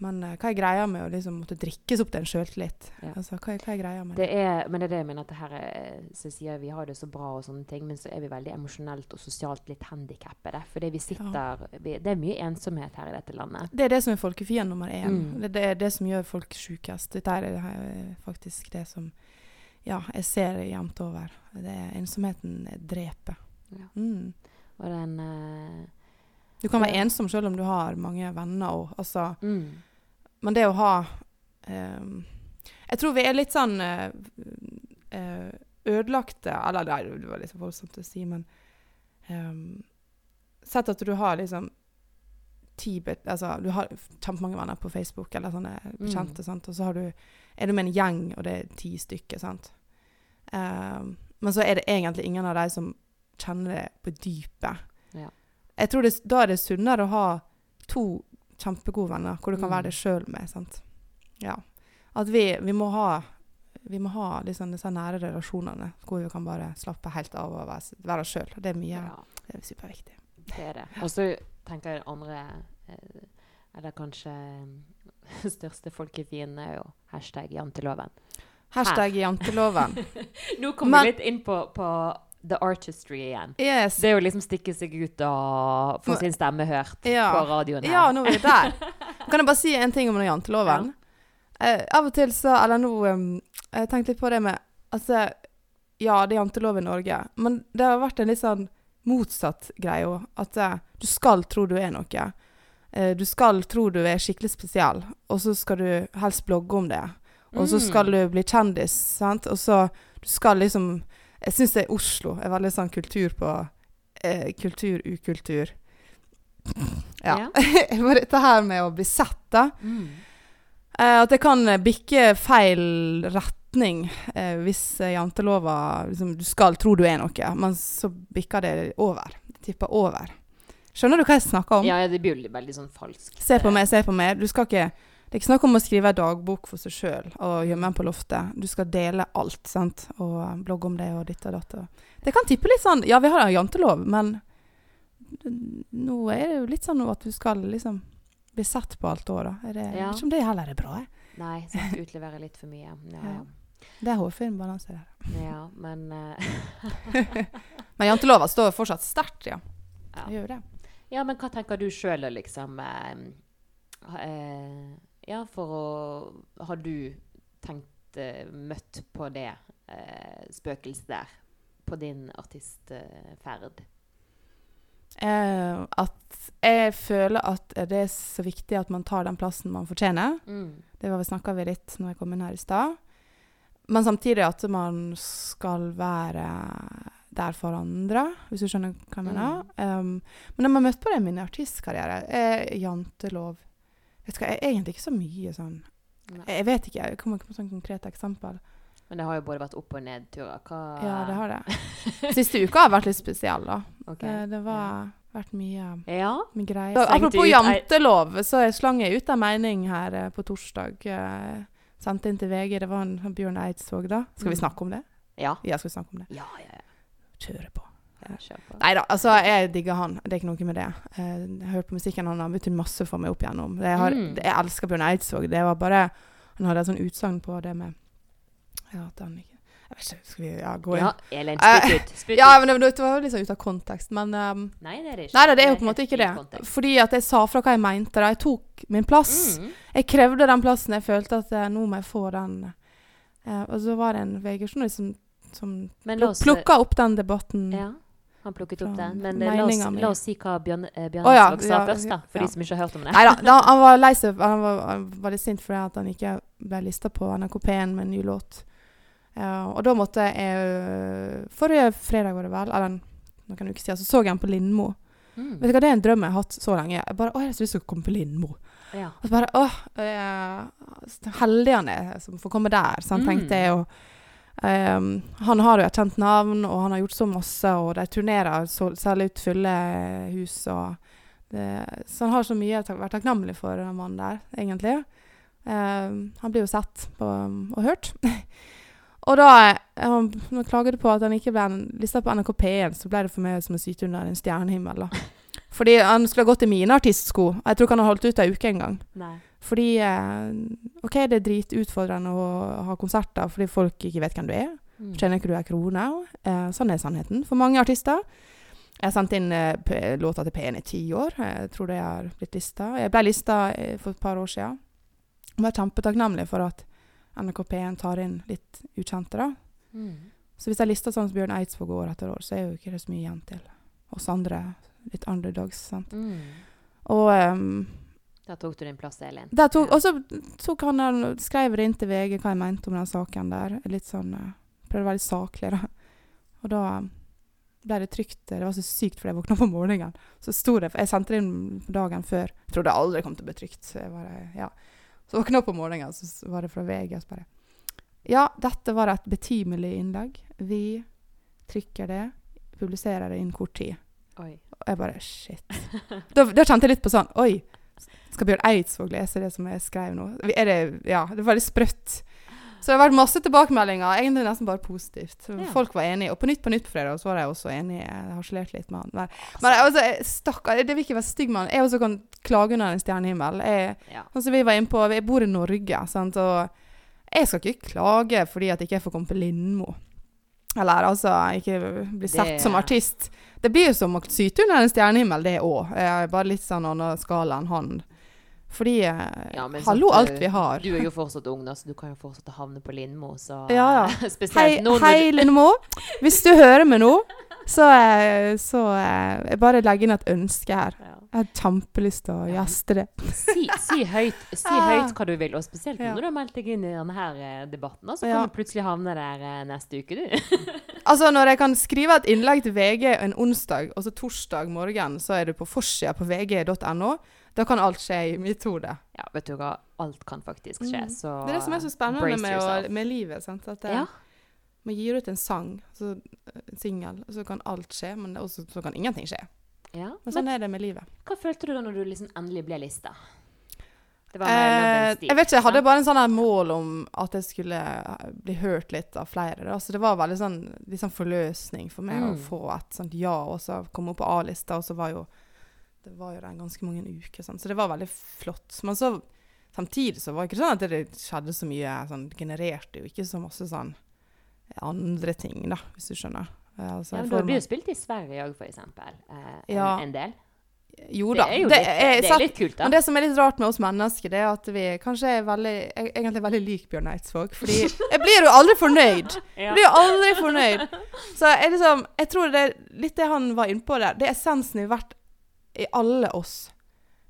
men uh, hva er greia med å liksom måtte drikkes opp til en sjøltillit? Ja. Altså, hva, hva er greia med Det er, men det er det jeg mener at det her er, så sier vi har det så bra og sånne ting, men så er vi veldig emosjonelt og sosialt litt handikappede. Fordi vi sitter vi, Det er mye ensomhet her i dette landet. Det er det som er folkefiende nummer én. Mm. Det, det er det som gjør folk sjukest. Dette er eh, faktisk det som ja, jeg ser jevnt over. Det ensomheten dreper. Ja. Mm. Og den eh, Du kan være ensom selv om du har mange venner. Og, altså, mm. men det å ha um, Jeg tror vi er litt sånn uh, ødelagte Eller nei, det var litt voldsomt å si, men um, Sett at du har liksom ti altså, Du har kjempemange venner på Facebook eller sånne bekjente, sant? og så har du, er du med en gjeng, og det er ti stykker. sant? Um, men så er det egentlig ingen av de som kjenner det på dypet. Ja. Jeg tror det, Da er det sunnere å ha to kjempegode venner hvor du kan Mm. være deg sjøl med. sant? Ja. At vi, vi må ha vi må ha liksom disse nære relasjonene hvor vi kan bare slappe helt av og være, oss sjøl. Det er mye ja. det er superviktig. Det er det. Og så tenker jeg andre eh, Eller kanskje eh, *laughs* største folkefienden er jo hashtag janteloven. Hashtag janteloven. *laughs* Nå kommer Men- vi litt inn på, på the artistry igjen. Yes. Det er jo liksom stikke seg ut og få sin stemme hørt Ja. på radioen her. Ja, nå er vi der. *laughs* Kan jeg bare si en ting om den janteloven? Eh, av og til så Eller nå um, Jeg tenkte litt på det med Altså, ja, det er jantelov i Norge, men det har vært en litt sånn motsatt greie òg. At eh, du skal tro du er noe. Eh, du skal tro du er skikkelig spesiell, og så skal du helst blogge om det. Og så Mm. skal du bli kjendis, sant. Og så du skal liksom Jeg syns det er Oslo er veldig sånn kultur på eh, Kultur, ukultur. Ja. Ja. *laughs* Dette her med å bli sett, da. Mm. Eh, at det kan bikke feil retning eh, hvis jantelova liksom, Du skal tro du er noe, men så bikker det over. Det tipper over. Skjønner du hva jeg snakker om? Ja, ja, det blir veldig sånn falskt. Se på meg, se på meg. Du skal ikke det er ikke snakk om å skrive en dagbok for seg sjøl og gjemme den på loftet. Du skal dele alt, sant, og eh, blogge om det og ditt og datt. Det kan tippe litt sånn Ja, vi har en jantelov, men nå er det jo litt sånn at du skal liksom bli sett på alt år, da. Er det, Ja. ikke om det heller er bra. Jeg. Nei, sant, utlevere litt for mye. Ja, ja. Det er hårfin balanse der. Ja, men uh... *laughs* Men jantelova står fortsatt sterkt, ja. ja. Det gjør det. ja, men hva tenker du sjøl, liksom Uh, eh, Ja, for å Har du tenkt eh, møtt på det eh, spøkelset der på din artistferd? Eh, at jeg føler at det er så viktig at man tar den plassen man fortjener. Mm. Det var vi snakka vi litt når jeg kom inn her i stad. Men samtidig at man skal være der for andre, hvis du skjønner hva jeg mener. Um, men når man møtte på det i min artistkarriere, er jantelov Vet du hva, jeg er egentlig ikke så mye sånn Nei. Jeg vet ikke, jeg kommer ikke på sånn konkret eksempel. Men det har jo både vært opp- og nedturer. Hva Ja, det har det. *laughs* Siste uka har vært litt spesiell, da. Okay. Eh, Det har vært mye Ja. mye greier. Så, Apropos jantelov, så slang jeg ut en mening her eh, på torsdag. Eh, sendte inn til VG. Det var en sånn Bjørn Eidsvåg, da. Skal vi Mm. snakke om det? Ja. Ja, skal vi snakke om det? Ja, ja, ja. Kjøre på. Ja. Nei da, altså, jeg digger han. Det er ikke noe med det. Jeg har hørt på musikken han har betydd masse for meg opp igjennom. Det, jeg, har, Mm. jeg elsker Bjørn Eidsvåg. Det var bare Han hadde et sånn utsagn på det med Ja, at han ikke Jeg vet ikke, skal vi ja, gå inn? Ja, Elin, Eh, spytt ut. Spytt Ja, men det, det var liksom sånn ut av kontekst. Men um, Nei, det er det ikke. Nei det er jo på en måte ikke det. Fordi at jeg sa fra hva jeg mente. da. Jeg tok min plass. Mm. Jeg krevde den plassen. Jeg følte at eh, nå må jeg få den. Uh, og så var det en VG-journalist som, som plukka opp den debatten. Ja, han plukket opp det, den. Men eh, la oss, la oss si hva Bjørn, eh, Bjørn Å ja, sa ja, først, da. For ja. de som ikke har hørt om det. Nei *laughs* da, han var lei seg. Han var, han var litt sint fordi han ikke ble lista på NRK P1 med en ny låt. Eh, og da måtte jeg Forrige fredag, var det vel, eller noen uker siden, så så jeg han på Lindmo. Mm. Vet du hva, Det er en drøm jeg har hatt så lenge. Jeg bare, å, jeg har så lyst til å komme på Lindmo. Ja. Og så bare åh, heldig han er som får komme der, sant, Mm. tenkte jeg. Og, han har jo et kjent navn, og han har gjort så masse, og de turnerer, så, selger ut fulle hus. Det, så han har så mye å være takknemlig for, den mannen der, egentlig. Um, han blir jo sett på, og hørt. *laughs* og da han, han klaget på at han ikke ble lista på NRK P1, så ble det for meg som å syte under en stjernehimmel. da. *laughs* Fordi han skulle ha gått i mine artistsko. Jeg tror ikke han har holdt ut ei uke engang. Fordi eh, OK, det er dritutfordrende å ha konserter fordi folk ikke vet hvem du er. Mm. Kjenner ikke du ei krone. Eh, sånn er sannheten for mange artister. Jeg har sendt inn eh, låta til P1 i ti år. Jeg tror det har blitt lista. Jeg ble lista eh, for et par år siden. Jeg var kjempetakknemlig for at NRK P1 tar inn litt ukjente. da. Mm. Så hvis jeg lister sånn som Bjørn Eidsvåg år etter år, så er jo ikke det så mye igjen til oss andre litt underdogs. sant? Mm. Og ehm, Da tok du din plass, Elin. Tok, og så tok han og skrev det inn til VG hva jeg mente om den saken der. Litt sånn, eh, Prøvde å være litt saklig, da. Og da eh, ble det trygt. Det var så sykt, for jeg våkna på morgenen. Så sto det, Jeg sendte det inn dagen før. Jeg trodde aldri det kom til å bli trygt. Så jeg bare, ja. Så våkna jeg på morgenen, så var det fra VG. Og så bare Ja, dette var et betimelig innlegg. Vi trykker det, publiserer det innen kort tid. Oi. Og jeg bare Shit. Da, da kjente jeg litt på sånn Oi, skal Bjørn Eidsvåg lese det som jeg skrev nå? Er det, ja, det var litt sprøtt. Så det har vært masse tilbakemeldinger, egentlig nesten bare positivt. Ja. Folk var enige. Og på Nytt på Nytt på fredag så var jeg også enig. Jeg harselerte litt med han. Men, men altså, stakkar, det vil ikke være stygg med han. Jeg også kan klage under en stjernehimmel. Jeg, Ja. Sånn som vi var inne på, jeg bor i Norge, sant? og jeg skal ikke klage fordi at ikke får komme på Lindmo. Eller altså ikke bli sett Det- som artist. Det blir jo som å syte under en stjernehimmel, det òg. Bare litt sånn annen skala enn han. Fordi eh, Ja, Hallo, så alt vi har. Du er jo fortsatt ung, da, så du kan jo fortsatt havne på Lindmo, så *laughs* Ja, ja. *laughs* Hei, nå hei hei *laughs* Lindmo. Hvis du hører meg nå, så, eh, så eh, jeg bare legger inn et ønske her. ja. Jeg har kjempelyst til å gjeste det. si, si, høyt, si Ah. høyt hva du vil, og spesielt når du har meldt deg inn i denne eh, debatten. Så så Ja. kan du plutselig havne der eh, neste uke, du. *laughs* Altså, når jeg kan skrive et innlegg til VG en onsdag, og så torsdag morgen, så er du på forsida på vg.no. Da kan alt skje i mitt hode. Ja, vet du hva. Alt kan faktisk skje, Mm. så Det er det som er så spennende med, å, med livet. Sant? At det, Ja. Man gir ut en sang, så, en singel, så kan alt skje, men også, så kan ingenting skje. Ja. Men Men sånn er det med livet. hva følte du da når du liksom endelig ble lista? Det var Eh, jeg vet ikke, jeg hadde bare en sånn mål om at jeg skulle eh, bli hørt litt av flere. Da. Så det var veldig sånn, litt sånn forløsning for meg å Mm. få et sånt ja, og så komme opp på A-lista, og så var jo det var jo der ganske mange uker, sånn. så det var veldig flott. Men så samtidig så var det ikke sånn at det skjedde så mye sånn genererte jo ikke så masse sånn andre ting, da, hvis du skjønner. Eh, Altså, Ja, men da av- jo spilt i Sverige òg, eksempel. Eh, en, Ja. en del. Jo da. Det er jo det litt, er, det er litt kult, da. Men det som er litt rart med oss mennesker, det er at vi kanskje er veldig, egentlig veldig lik Bjørn Eidsvåg. Fordi jeg blir jo aldri fornøyd. *laughs* Jeg blir jo aldri fornøyd. Så jeg, liksom, jeg tror det er litt det han var inne på der. Det er essensen i hvert i alle oss.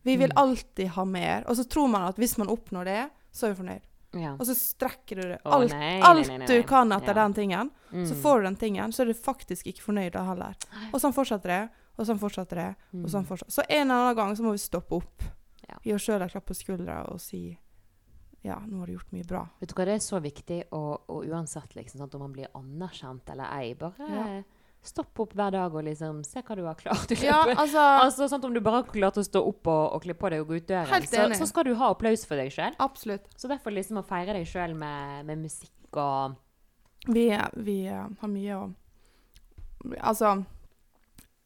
Vi vil Mm. alltid ha mer. Og så tror man at hvis man oppnår det, så er vi fornøyd. Ja. Og så strekker du det. Alt, nei, nei, alt nei, nei, du kan etter Ja. den tingen. Mm. Så får du den tingen, så er du faktisk ikke fornøyd da heller. Og sånn fortsetter det, og sånn fortsetter det. Mm. Og sånn fortsetter. Så en eller annen gang så må vi stoppe opp. Ja. Gi oss sjøl en klapp på skuldra og si ja, nå har du gjort mye bra. Vet du hva, Det er så viktig, og, og uansett liksom, sant, om man blir anerkjent eller ei, bare Ja. Stopp opp hver dag og liksom se hva du har klart Ja, altså Altså, sant, Om du bare har klart å stå opp og, og kle på deg og gå ut døren, så, så skal du ha applaus for deg sjøl. Så derfor liksom å feire deg sjøl med, med musikk og Vi, vi eh, har mye å Altså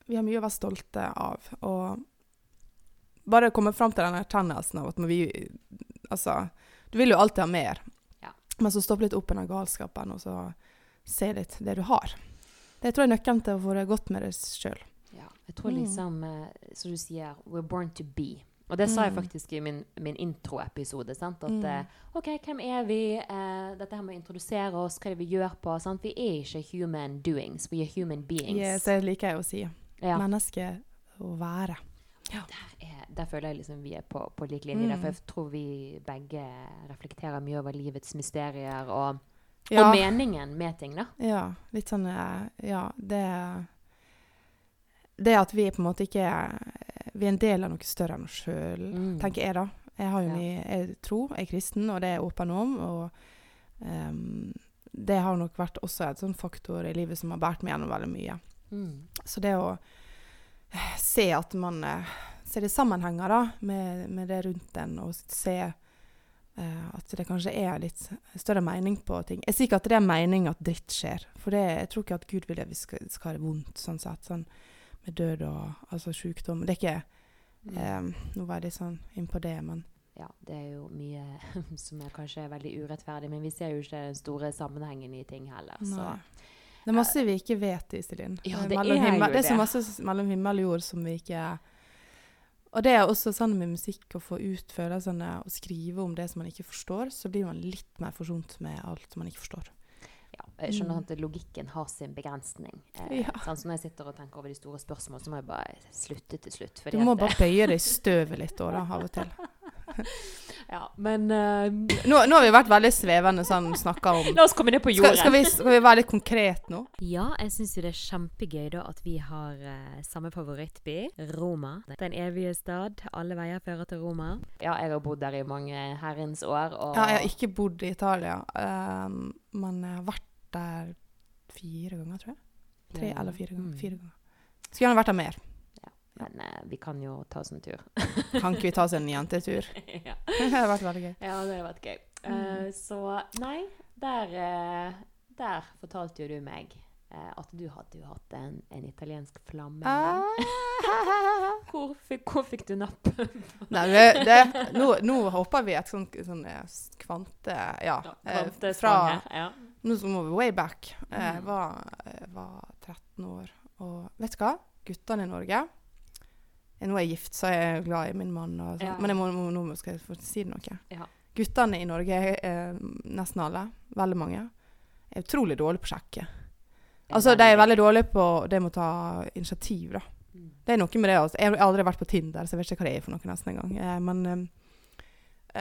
Vi har mye å være stolte av. Og bare komme fram til den erkjennelsen av at vi Altså Du vil jo alltid ha mer. Ja. Men så stopp litt opp i den galskapen, og så se litt det du har. Det tror jeg er nøkkelen til å få det godt med deg sjøl. Ja, jeg tror Mm. liksom, mm. som du sier, we're born to be. Og det sa jeg Mm. faktisk i min, min introepisode. At Mm. eh, OK, hvem er vi? Uh, dette her med å introdusere oss, hva er det vi gjør på? sant? Vi er ikke human doings, we are human beings. Yes, det liker jeg å si. Ja. Menneske å være. Der, er, der føler jeg liksom vi er på, på lik linje. Mm. For jeg tror vi begge reflekterer mye over livets mysterier og, Ja, og meningen med ting. da. ja, litt sånn eh, Ja, det Det at vi på en måte ikke er Vi er en del av noe større enn oss sjøl, Mm. tenker jeg, da. Jeg har jo Ja. mye Jeg tror, jeg er kristen, og det er jeg åpen om. Og um, det har nok vært også et sånn faktor i livet som har båret meg gjennom veldig mye. Mm. Så det å eh, se at man eh, ser det sammenhenger da, med, med det rundt en, og se at det kanskje er litt større mening på ting. Jeg sier ikke at det er mening at dritt skjer, for det, jeg tror ikke at Gud vil at vi skal, skal ha det vondt, sånn sett. Sånn med død og altså sykdom. Det er ikke eh, Nå var jeg litt sånn inn på det, men Ja, det er jo mye *laughs* som er kanskje er veldig urettferdig, men vi ser jo ikke den store sammenhengen i ting heller. Så nei. Det er masse vi ikke vet, Iselin. Ja, det, det er jo himmel, det. er så masse mellom himmel og jord som vi ikke Og det er også sånn med musikk å få ut følelsene og skrive om det som man ikke forstår, så blir man litt mer forsont med alt man ikke forstår. ja, jeg skjønner Mm. at logikken har sin begrensning. Eh, Ja. sånn, Så når jeg sitter og tenker over de store spørsmålene, så må jeg bare slutte til slutt. Du må bare *laughs* bøye deg i støvet litt da, da, av og til. *laughs* Ja, men uh, Nå, nå har vi vært veldig svevende sånn, snakka om La oss komme ned på skal, jorden. skal, vi, skal vi være litt konkret nå? Ja, jeg syns jo det er kjempegøy da at vi har uh, samme favorittby, Roma. Den evige stad. Alle veier fører til Roma. Ja, jeg har bodd der i mange herrens år, og Ja, jeg har ikke bodd i Italia, um, men jeg har vært der fire ganger, tror jeg. Tre eller fire ganger. Mm. Fire ganger. Skulle gjerne vært der mer. Men eh, vi kan jo ta oss en tur. *laughs* Kan ikke vi ta oss en jentetur? *laughs* ja. *laughs* Det hadde vært veldig gøy. ja, det har vært gøy. Mm. Uh, så nei, der, uh, der fortalte jo du meg uh, at du hadde jo hatt en, en italiensk flamme. Ah. Hvor, fikk, hvor fikk du napp? Nei, det, det, nå, nå hopper vi et sånt, eh, kvante... Ja. Kvantesprang fra ja. Nå som vi way back. Jeg Mm. var, var 13 år. Og vet du hva? Guttene i Norge Nå er jeg gift, så er jeg glad i min mann. Og sånn. Ja. Men jeg må, må, nå skal jeg få si noe. Ja. Guttene i Norge, er, nesten alle, veldig mange, er utrolig dårlige på å sjekke. Altså, de er veldig dårlige på det med å ta initiativ, da. Mm. Det er noe med det. Altså. Jeg har aldri vært på Tinder, så jeg vet ikke hva det er for noe nesten engang. Eh, men uh,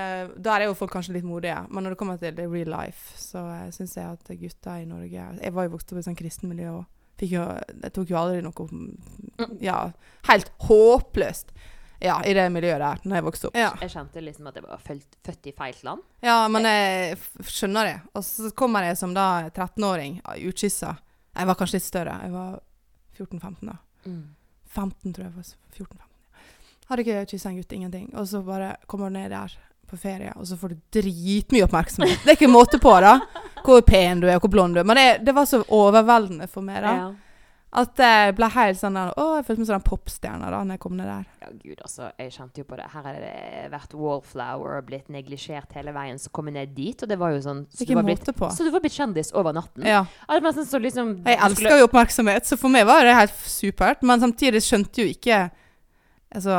eh, der er jo folk kanskje litt modige. Men når det kommer til det real life, så uh, syns jeg at gutter i Norge Jeg var jo vokst opp i sånn kristent miljø jo, jeg tok jo aldri noe Ja, helt håpløst. Ja, i det miljøet der, når jeg vokste opp. Ja, Jeg kjente liksom at jeg var født, født i feil land. ja men jeg skjønner det. Og så kommer jeg som da 13-åring, utkyssa. Jeg var kanskje litt større. Jeg var 14-15 da. 15, tror jeg. var 14-15. Hadde ikke kyssa en gutt, ingenting. Og så bare kommer du ned der på ferie, og så får du dritmye oppmerksomhet. Det er ikke måte på, da. Hvor pen du er, og hvor blond du er. Men det, det var så overveldende for meg, da. Ja. At jeg ble helt sånn der, Å, jeg følte meg som en popstjerne da når jeg kom ned der. Ja, gud, altså. Jeg kjente jo på det. Her har det vært wallflower og blitt neglisjert hele veien. Så kom jeg ned dit, og det var jo sånn Så, du var, blitt, på. så du var blitt kjendis over natten? Ja. Nesten så liksom Jeg elsker jo oppmerksomhet, så for meg var det helt supert. Men samtidig skjønte jo ikke Altså,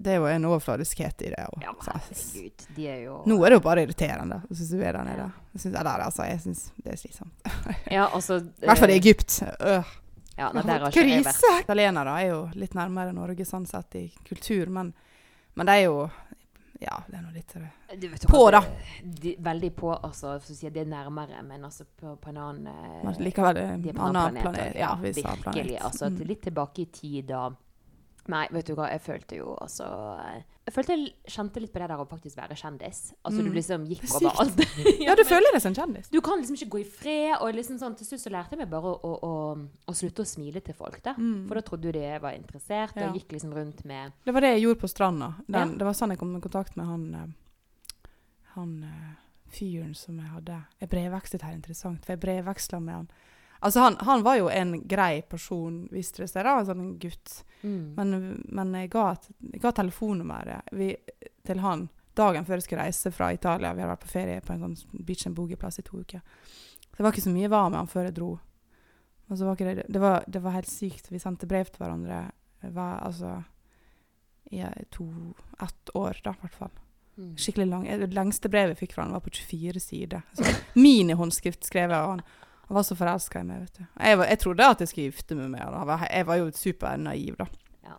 det er jo en overfladiskhet i det. Og, Ja, så- herregud. De er jo nå er det jo bare irriterende, syns du er der nede. Jeg synes, eller, altså, jeg syns det er slitsomt. *laughs* Ja, altså I hvert fall i Egypt. Øh. Ja, nei, der har ikke jeg vært. Italienere er jo litt nærmere Norge sånn sett i kultur, men, men det er jo Ja, det er nå litt. Du vet, På, da. De, veldig på, altså. Si det er nærmere, men altså på, på en annen eh, Men likevel de en annen planet. planet. Ja, vi sa planet. virkelig. Altså, Mm. litt tilbake i tid da Nei, vet du hva, jeg følte jo altså eh, Jeg følte jeg kjente litt på det der å faktisk være kjendis. Altså, Mm. du liksom gikk er over alt. *laughs* Ja, du *laughs* men- føler deg som kjendis. Du kan liksom ikke gå i fred. Og liksom sånn, til slutt så lærte jeg meg bare å, å, å, å slutte å smile til folk. da. Mm. For da trodde jo de jeg var interessert, og Ja. gikk liksom rundt med Det var det jeg gjorde på stranda. Ja. Det var sånn jeg kom i kontakt med han eh, Han eh, fyren som jeg hadde Jeg brevvekslet her interessant, for jeg brevveksla med han. Altså, han, han var jo en grei person, viste det seg, da. En sånn gutt. mm. Men, men jeg ga, jeg ga telefonnummeret vi- til han dagen før jeg skulle reise fra Italia. Vi hadde vært på ferie på en sånn beach and boogie-plass i to uker. Så det var ikke så mye jeg var med han før jeg dro. Var det, det, var, det var helt sykt. Vi sendte brev til hverandre var, altså, i to, ett år, da, i hvert fall. Mm. Skikkelig lang. Det lengste brevet jeg fikk fra han, var på 24 sider. *laughs* Minihåndskrift skrevet av han. Han var så forelska i meg, vet du. Jeg, var, jeg trodde at jeg skulle gifte meg med. Han Jeg var jo supernaiv, da. Ja.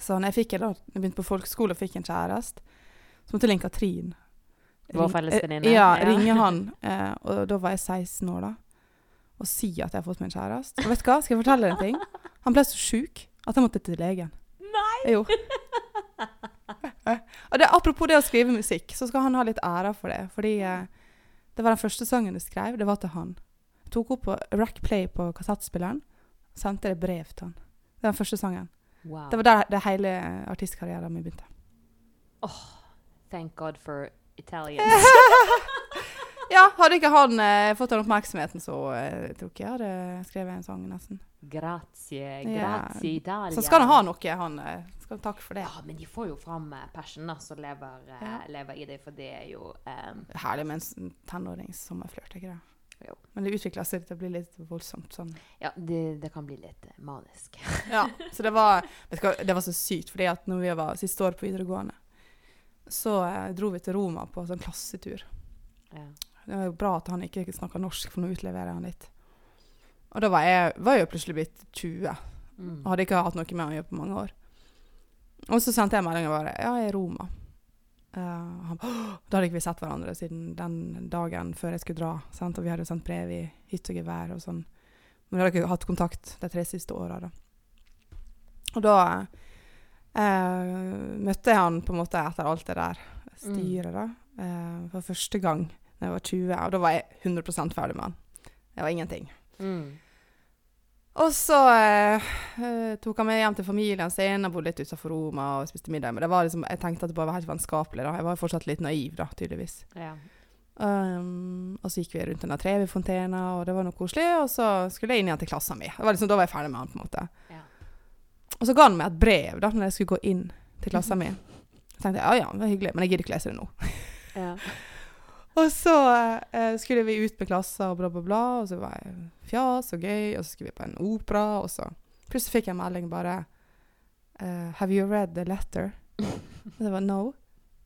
Så når jeg fikk da, jeg begynte på folkeskole og fikk en kjæreste, så måtte Linn-Katrin Vår felles venninne. Ja, Ja. ringe *laughs* han. Eh, og da var jeg 16 år, da. Og si at jeg har fått meg en kjæreste. Og vet du hva, skal jeg fortelle deg en ting? Han ble så sjuk at jeg måtte til legen. Nei! Jo. *laughs* og det, apropos det å skrive musikk, så skal han ha litt ære for det. Fordi eh, det var den første sangen jeg skrev, det var til han. Tok opp på rack play på kassettspilleren, sendte det brev til han. Det var den første sangen. Wow. Det var der det hele artistkarrieren min begynte. Thank God for Italians. *laughs* Ja, hadde ikke han eh, fått den oppmerksomheten, så eh, tror ikke jeg hadde skrevet en sang, nesten. Grazie, Ja. grazie Italia. Så skal han ha noe, han. eh, Skal takke for det. Ja, men de får jo fram eh, passion som lever, eh, Ja. lever i det, for det er jo um... Herlig med en tenårings sommerflørt, ikke det? Jo. Men det utvikla seg til å bli litt voldsomt sånn. Ja, det, det kan bli litt eh, manisk. *laughs* Ja, så det var, det var så sykt, fordi at når vi var siste år på videregående, så eh, dro vi til Roma på sånn klassetur. Ja. Det var jo bra at han ikke snakka norsk, for nå utleverer jeg han litt. Og da var jeg, var jeg plutselig blitt 20, Mm. og hadde ikke hatt noe med han å gjøre på mange år. Og så sendte jeg melding og bare Ja, jeg er i Roma. Eh, han, *gasps* da hadde ikke vi sett hverandre siden den dagen før jeg skulle dra. Sant? Og vi hadde sendt brev i hytt og gevær og sånn. Men vi hadde ikke hatt kontakt de tre siste åra, da. Og da uh, møtte jeg han på en måte etter alt det der styret, da. Uh, for første gang da jeg var 20, og da var jeg 100 ferdig med han. Det var ingenting. Mm. Og så eh, eh, tok han meg hjem til familien sin og bodde litt utenfor Roma og spiste middag. Men det var liksom, jeg tenkte at det bare var helt vennskapelig. da. Jeg var fortsatt litt naiv, da, tydeligvis. Ja. Um, og så gikk vi rundt denne Trevi-fontena, og det var noe koselig. Og så skulle jeg inn igjen til klassen min. Det var liksom, da var jeg ferdig med han, på en måte. Ja. Og så ga han meg et brev da når jeg skulle gå inn til klassen min. Så tenkte jeg ja ja, det var hyggelig, men jeg gidder ikke lese det nå. Ja. *laughs* Og så eh, skulle vi ut med klasser og bla, bla, bla. Og så var jeg fjas og gøy, og så skulle vi på en opera, og så plutselig fikk jeg en melding bare uh, Have you read the letter? Og det var no.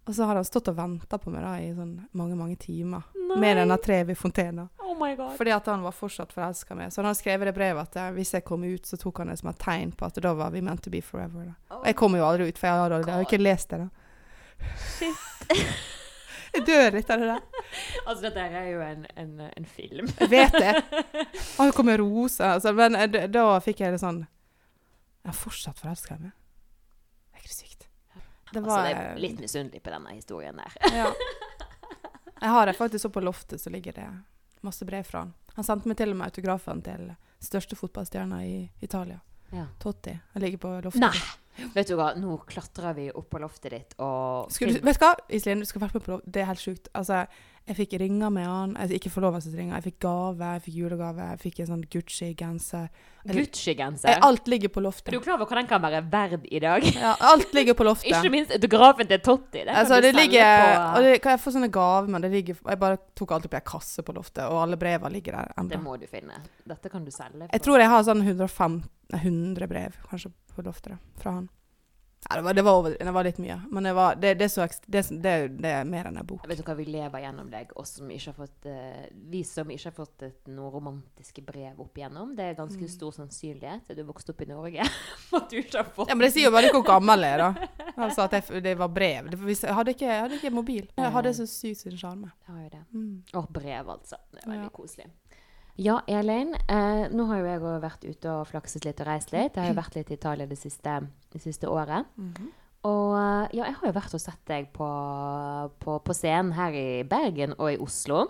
Og så har han stått og venta på meg da i sånn mange, mange timer med denne Trevi Fontena. Oh my god. Fordi at han var fortsatt forelska meg. Så han har skrevet det brevet at eh, hvis jeg kom ut, så tok han det som et tegn på at da var vi meant to be forever. Da. Og jeg kom jo aldri ut, for jeg hadde, jeg hadde ikke lest det. da. *laughs* Jeg dør litt av det der. *laughs* Altså, dette er jo en, en, en film. Jeg vet det. *laughs* Og det kom med roser. Altså, men eh, da fikk jeg det sånn Jeg er fortsatt forelska i meg. Det er ikke sykt. Det Altså, det er litt misunnelig på denne historien der. ja. *laughs* Jeg har det faktisk så på loftet, så ligger det masse brev fra han. Han sendte meg til og med autografen til største fotballstjerna i Italia. Ja. Totti. Han ligger på loftet. Nei! Vet du hva, nå klatrer vi opp på loftet ditt og Skulle, du- vet du hva, Iselin, du skal være med på loftet. Det er helt sjukt. Altså, jeg fikk ringer med han. Altså, ikke forlovelsesringer. Jeg fikk gave, jeg fikk julegave, jeg fikk en sånn Gucci-genser. Gucci-genser. Eh, Alt ligger på Er loftet. du klar over hva den kan være verd i dag? Ja, alt ligger på loftet. Ikke minst autografen til Totti. Den Altså, det ligger, på det, kan jeg få sånne gaver, men det ligger Jeg bare tok alltid på ei kasse på loftet, og alle brevene ligger der ennå. Det må du finne. Dette kan du selge. Jeg tror jeg har sånn 150 100 brev kanskje på loftet da, fra han. Ja, det, var, det, var over, det var litt mye, men det, var, det, er så, det, er mer enn en bok. Vet du hva, vi lever gjennom deg, oss som ikke har fått uh, Vi som ikke har fått et, noe romantiske brev opp igjennom. Det er ganske Mm. stor sannsynlighet, du vokste opp i Norge, *laughs* at du ikke har fått Ja, Men det sier jo bare hvor gammel jeg er, da. *laughs* Altså at jeg, det var brev. Jeg, hadde ikke, jeg hadde ikke mobil. Jeg hadde så sykt sin sjarme. Har jo det. Mm. Og brev, altså. Det er veldig Ja. koselig. Ja, Elin. Eh, nå har jo jeg også vært ute og flakset litt og reist litt. Jeg har jo vært litt i Italia det siste, det siste året. Mhm. Og eh, ja, jeg har jo vært og sett deg på, på, på scenen her i Bergen og i Oslo.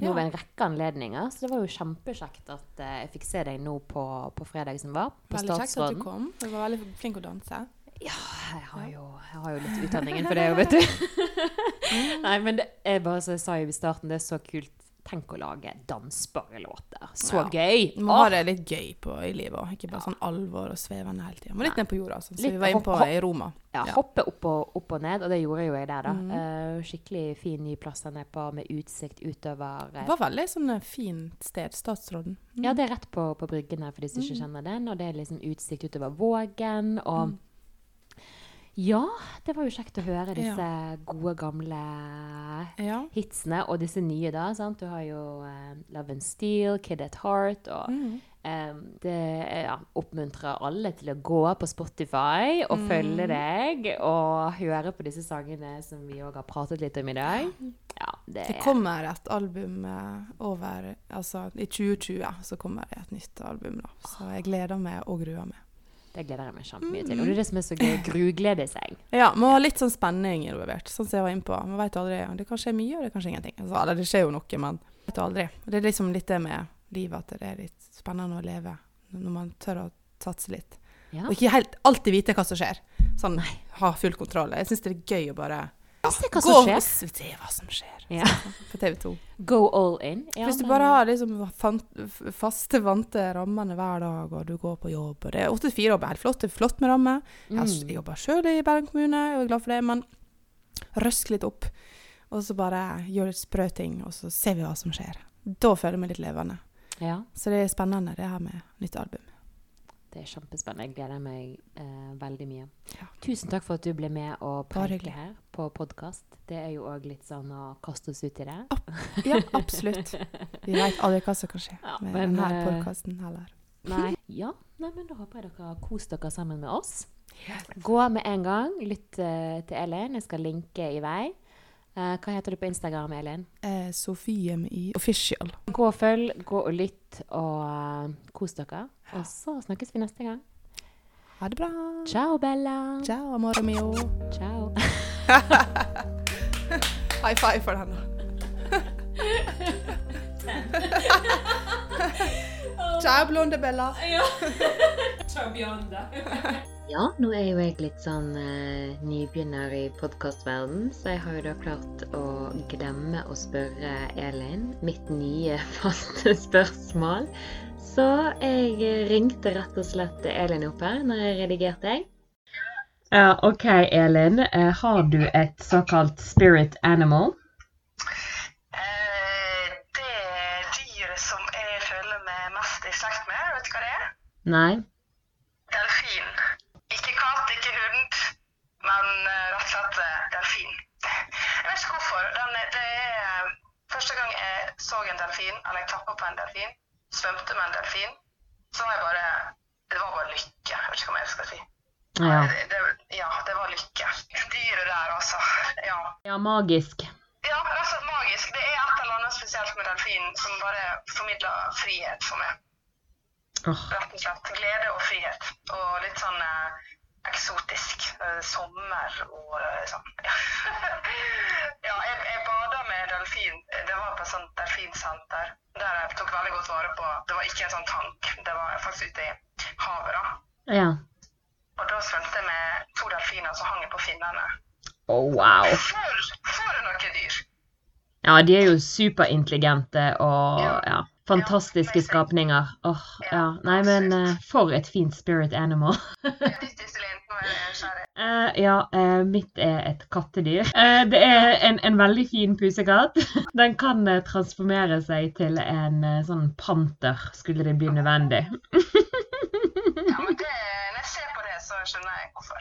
Nå Ja. ved en rekke anledninger. Så det var jo kjempekjekt at eh, jeg fikk se deg nå på, på fredag som var. På Veldig kjekt at du kom. Du var veldig flink å danse. Ja, jeg har, jo, jeg har jo litt utdanningen for det, òg, *laughs* vet du. Nei, men det er bare så jeg sa jo i starten, det er så kult. Tenk å lage dansbare låter. Så Ja. gøy! Du må ha det litt gøy på, i livet òg. Ikke bare sånn alvor og svevende hele tida. Må litt ned på jorda, sånn som Litt vi var inne på i Roma. ja, ja. Hoppe opp og, opp og ned, og det gjorde jo jeg der, da. Mm. Uh, skikkelig fin ny plass der nede på, med utsikt utover uh, Det var veldig sånn eh, fint sted. Statsråden. Mm. Ja, det er rett på, på bryggen her, for de som ikke kjenner den. Og det er liksom utsikt utover Vågen. Og Mm. Ja, det var jo kjekt å høre disse gode, gamle Ja. hitsene. Og disse nye, da. sant? Du har jo uh, Love and Steel, Kid at Heart. Og Mm. um, det ja, oppmuntrer alle til å gå på Spotify og Mm. følge deg. Og høre på disse sangene som vi òg har pratet litt om i dag. Ja, det, Det kommer et album eh, over Altså i 2020 så kommer det et nytt album, da. Så jeg gleder meg og gruer meg. Det gleder jeg meg kjempemye til. Mm. Og det er det som er så gøy. Gruglede seg. *laughs* Ja, må ha litt sånn spenning involvert, sånn som jeg var inne på. Man vet aldri. Det kan skje mye, og det kan skje ingenting. Altså, eller det skjer jo noe, men vet du aldri. Det er liksom litt det med livet, at det er litt spennende å leve når man tør å satse litt. Ja. Og ikke helt alltid vite hva som skjer. Sånn ha full kontroll. Jeg syns det er gøy å bare Se hva som skjer. se hva som skjer. Ja. *laughs* På TV 2. Go all in. Ja, Hvis du bare har liksom faste, vante rammene hver dag, og du går på jobb og Det er 8-4-jobb er helt flott. Det er flott med ramme. Jeg Mm. jeg jobber sjøl i Bergen kommune, og er glad for det, men røsk litt opp. Og så bare gjør litt sprø ting, og så ser vi hva som skjer. Da føler jeg meg litt levende. Ja, Så det er spennende, det her med nytt album. det er kjempespennende. Jeg gleder meg eh, veldig mye. Ja. Tusen takk for at du ble med og preike her på podkast. Det er jo òg litt sånn å kaste oss ut i det. Ja, absolutt. Vi veit aldri hva som kan skje Ja, med men, denne eh, podkasten heller. Nei. Ja, Nei, men da håper jeg dere har kost dere sammen med oss. Gå med en gang. Lytt eh, til Elin. Jeg skal linke i vei. Eh, hva heter du på Instagram, Elin? Eh, Sofie mi i Official. Gå og følg, gå og lytt, og eh, kos dere. Og så snakkes vi neste gang. Ha det bra. Ciao, Bella. Ciao, amore mio. Ciao. *laughs* *laughs* High five for den, da. *laughs* Ciao, blonde Bella. Ja, *laughs* nå er jo jeg litt sånn eh, nybegynner i podkastverden, så jeg har jo da klart å glemme å spørre Elin mitt nye faste spørsmål. Så jeg ringte rett og slett Elin opp her når jeg redigerte jeg. Ja, OK, Elin. Eh, har du et såkalt spirit animal? Eh, det dyret som jeg føler meg mest i slekt med, vet du hva det er? Nei? Delfin. Ikke katt, ikke hund, men eh, rett og slett eh, delfin. Jeg vet ikke hvorfor. Den, det er eh, Første gang jeg så en delfin, eller jeg klappa på en delfin, svømte med en delfin, så var jeg bare Det var bare lykke. Jeg vet ikke hva mer jeg skal si. Ja. Det, det, ja, det var lykke. Dyret der, altså. Ja. Ja, magisk. Ja, rett og slett magisk. Det er et eller annet spesielt med delfinen som bare formidler frihet for meg. Oh. Rett og slett glede og frihet. Og litt sånn eh, eksotisk. Eh, sommer og eh, sånn. *laughs* ja, jeg, jeg bada med delfin. Det var på et sånt delfinsenter. Der jeg tok veldig godt vare på Det var ikke en sånn tank. Det var faktisk ute i havet, da. ja. Og da svømte jeg med to delfiner som hang på finnene. Å, wow. For, for noe dyr! Ja, de er jo superintelligente og Ja. ja, fantastiske skapninger. Åh, ja. Nei, men uh, for et fint spirit animal. *laughs* Eh, ja, uh, mitt er et kattedyr. Uh, det er en, en veldig fin pusekatt. *laughs* Den kan transformere seg til en sånn panter, skulle det bli nødvendig. *laughs* Ja, men det, når jeg ser på det, så skjønner jeg hvorfor.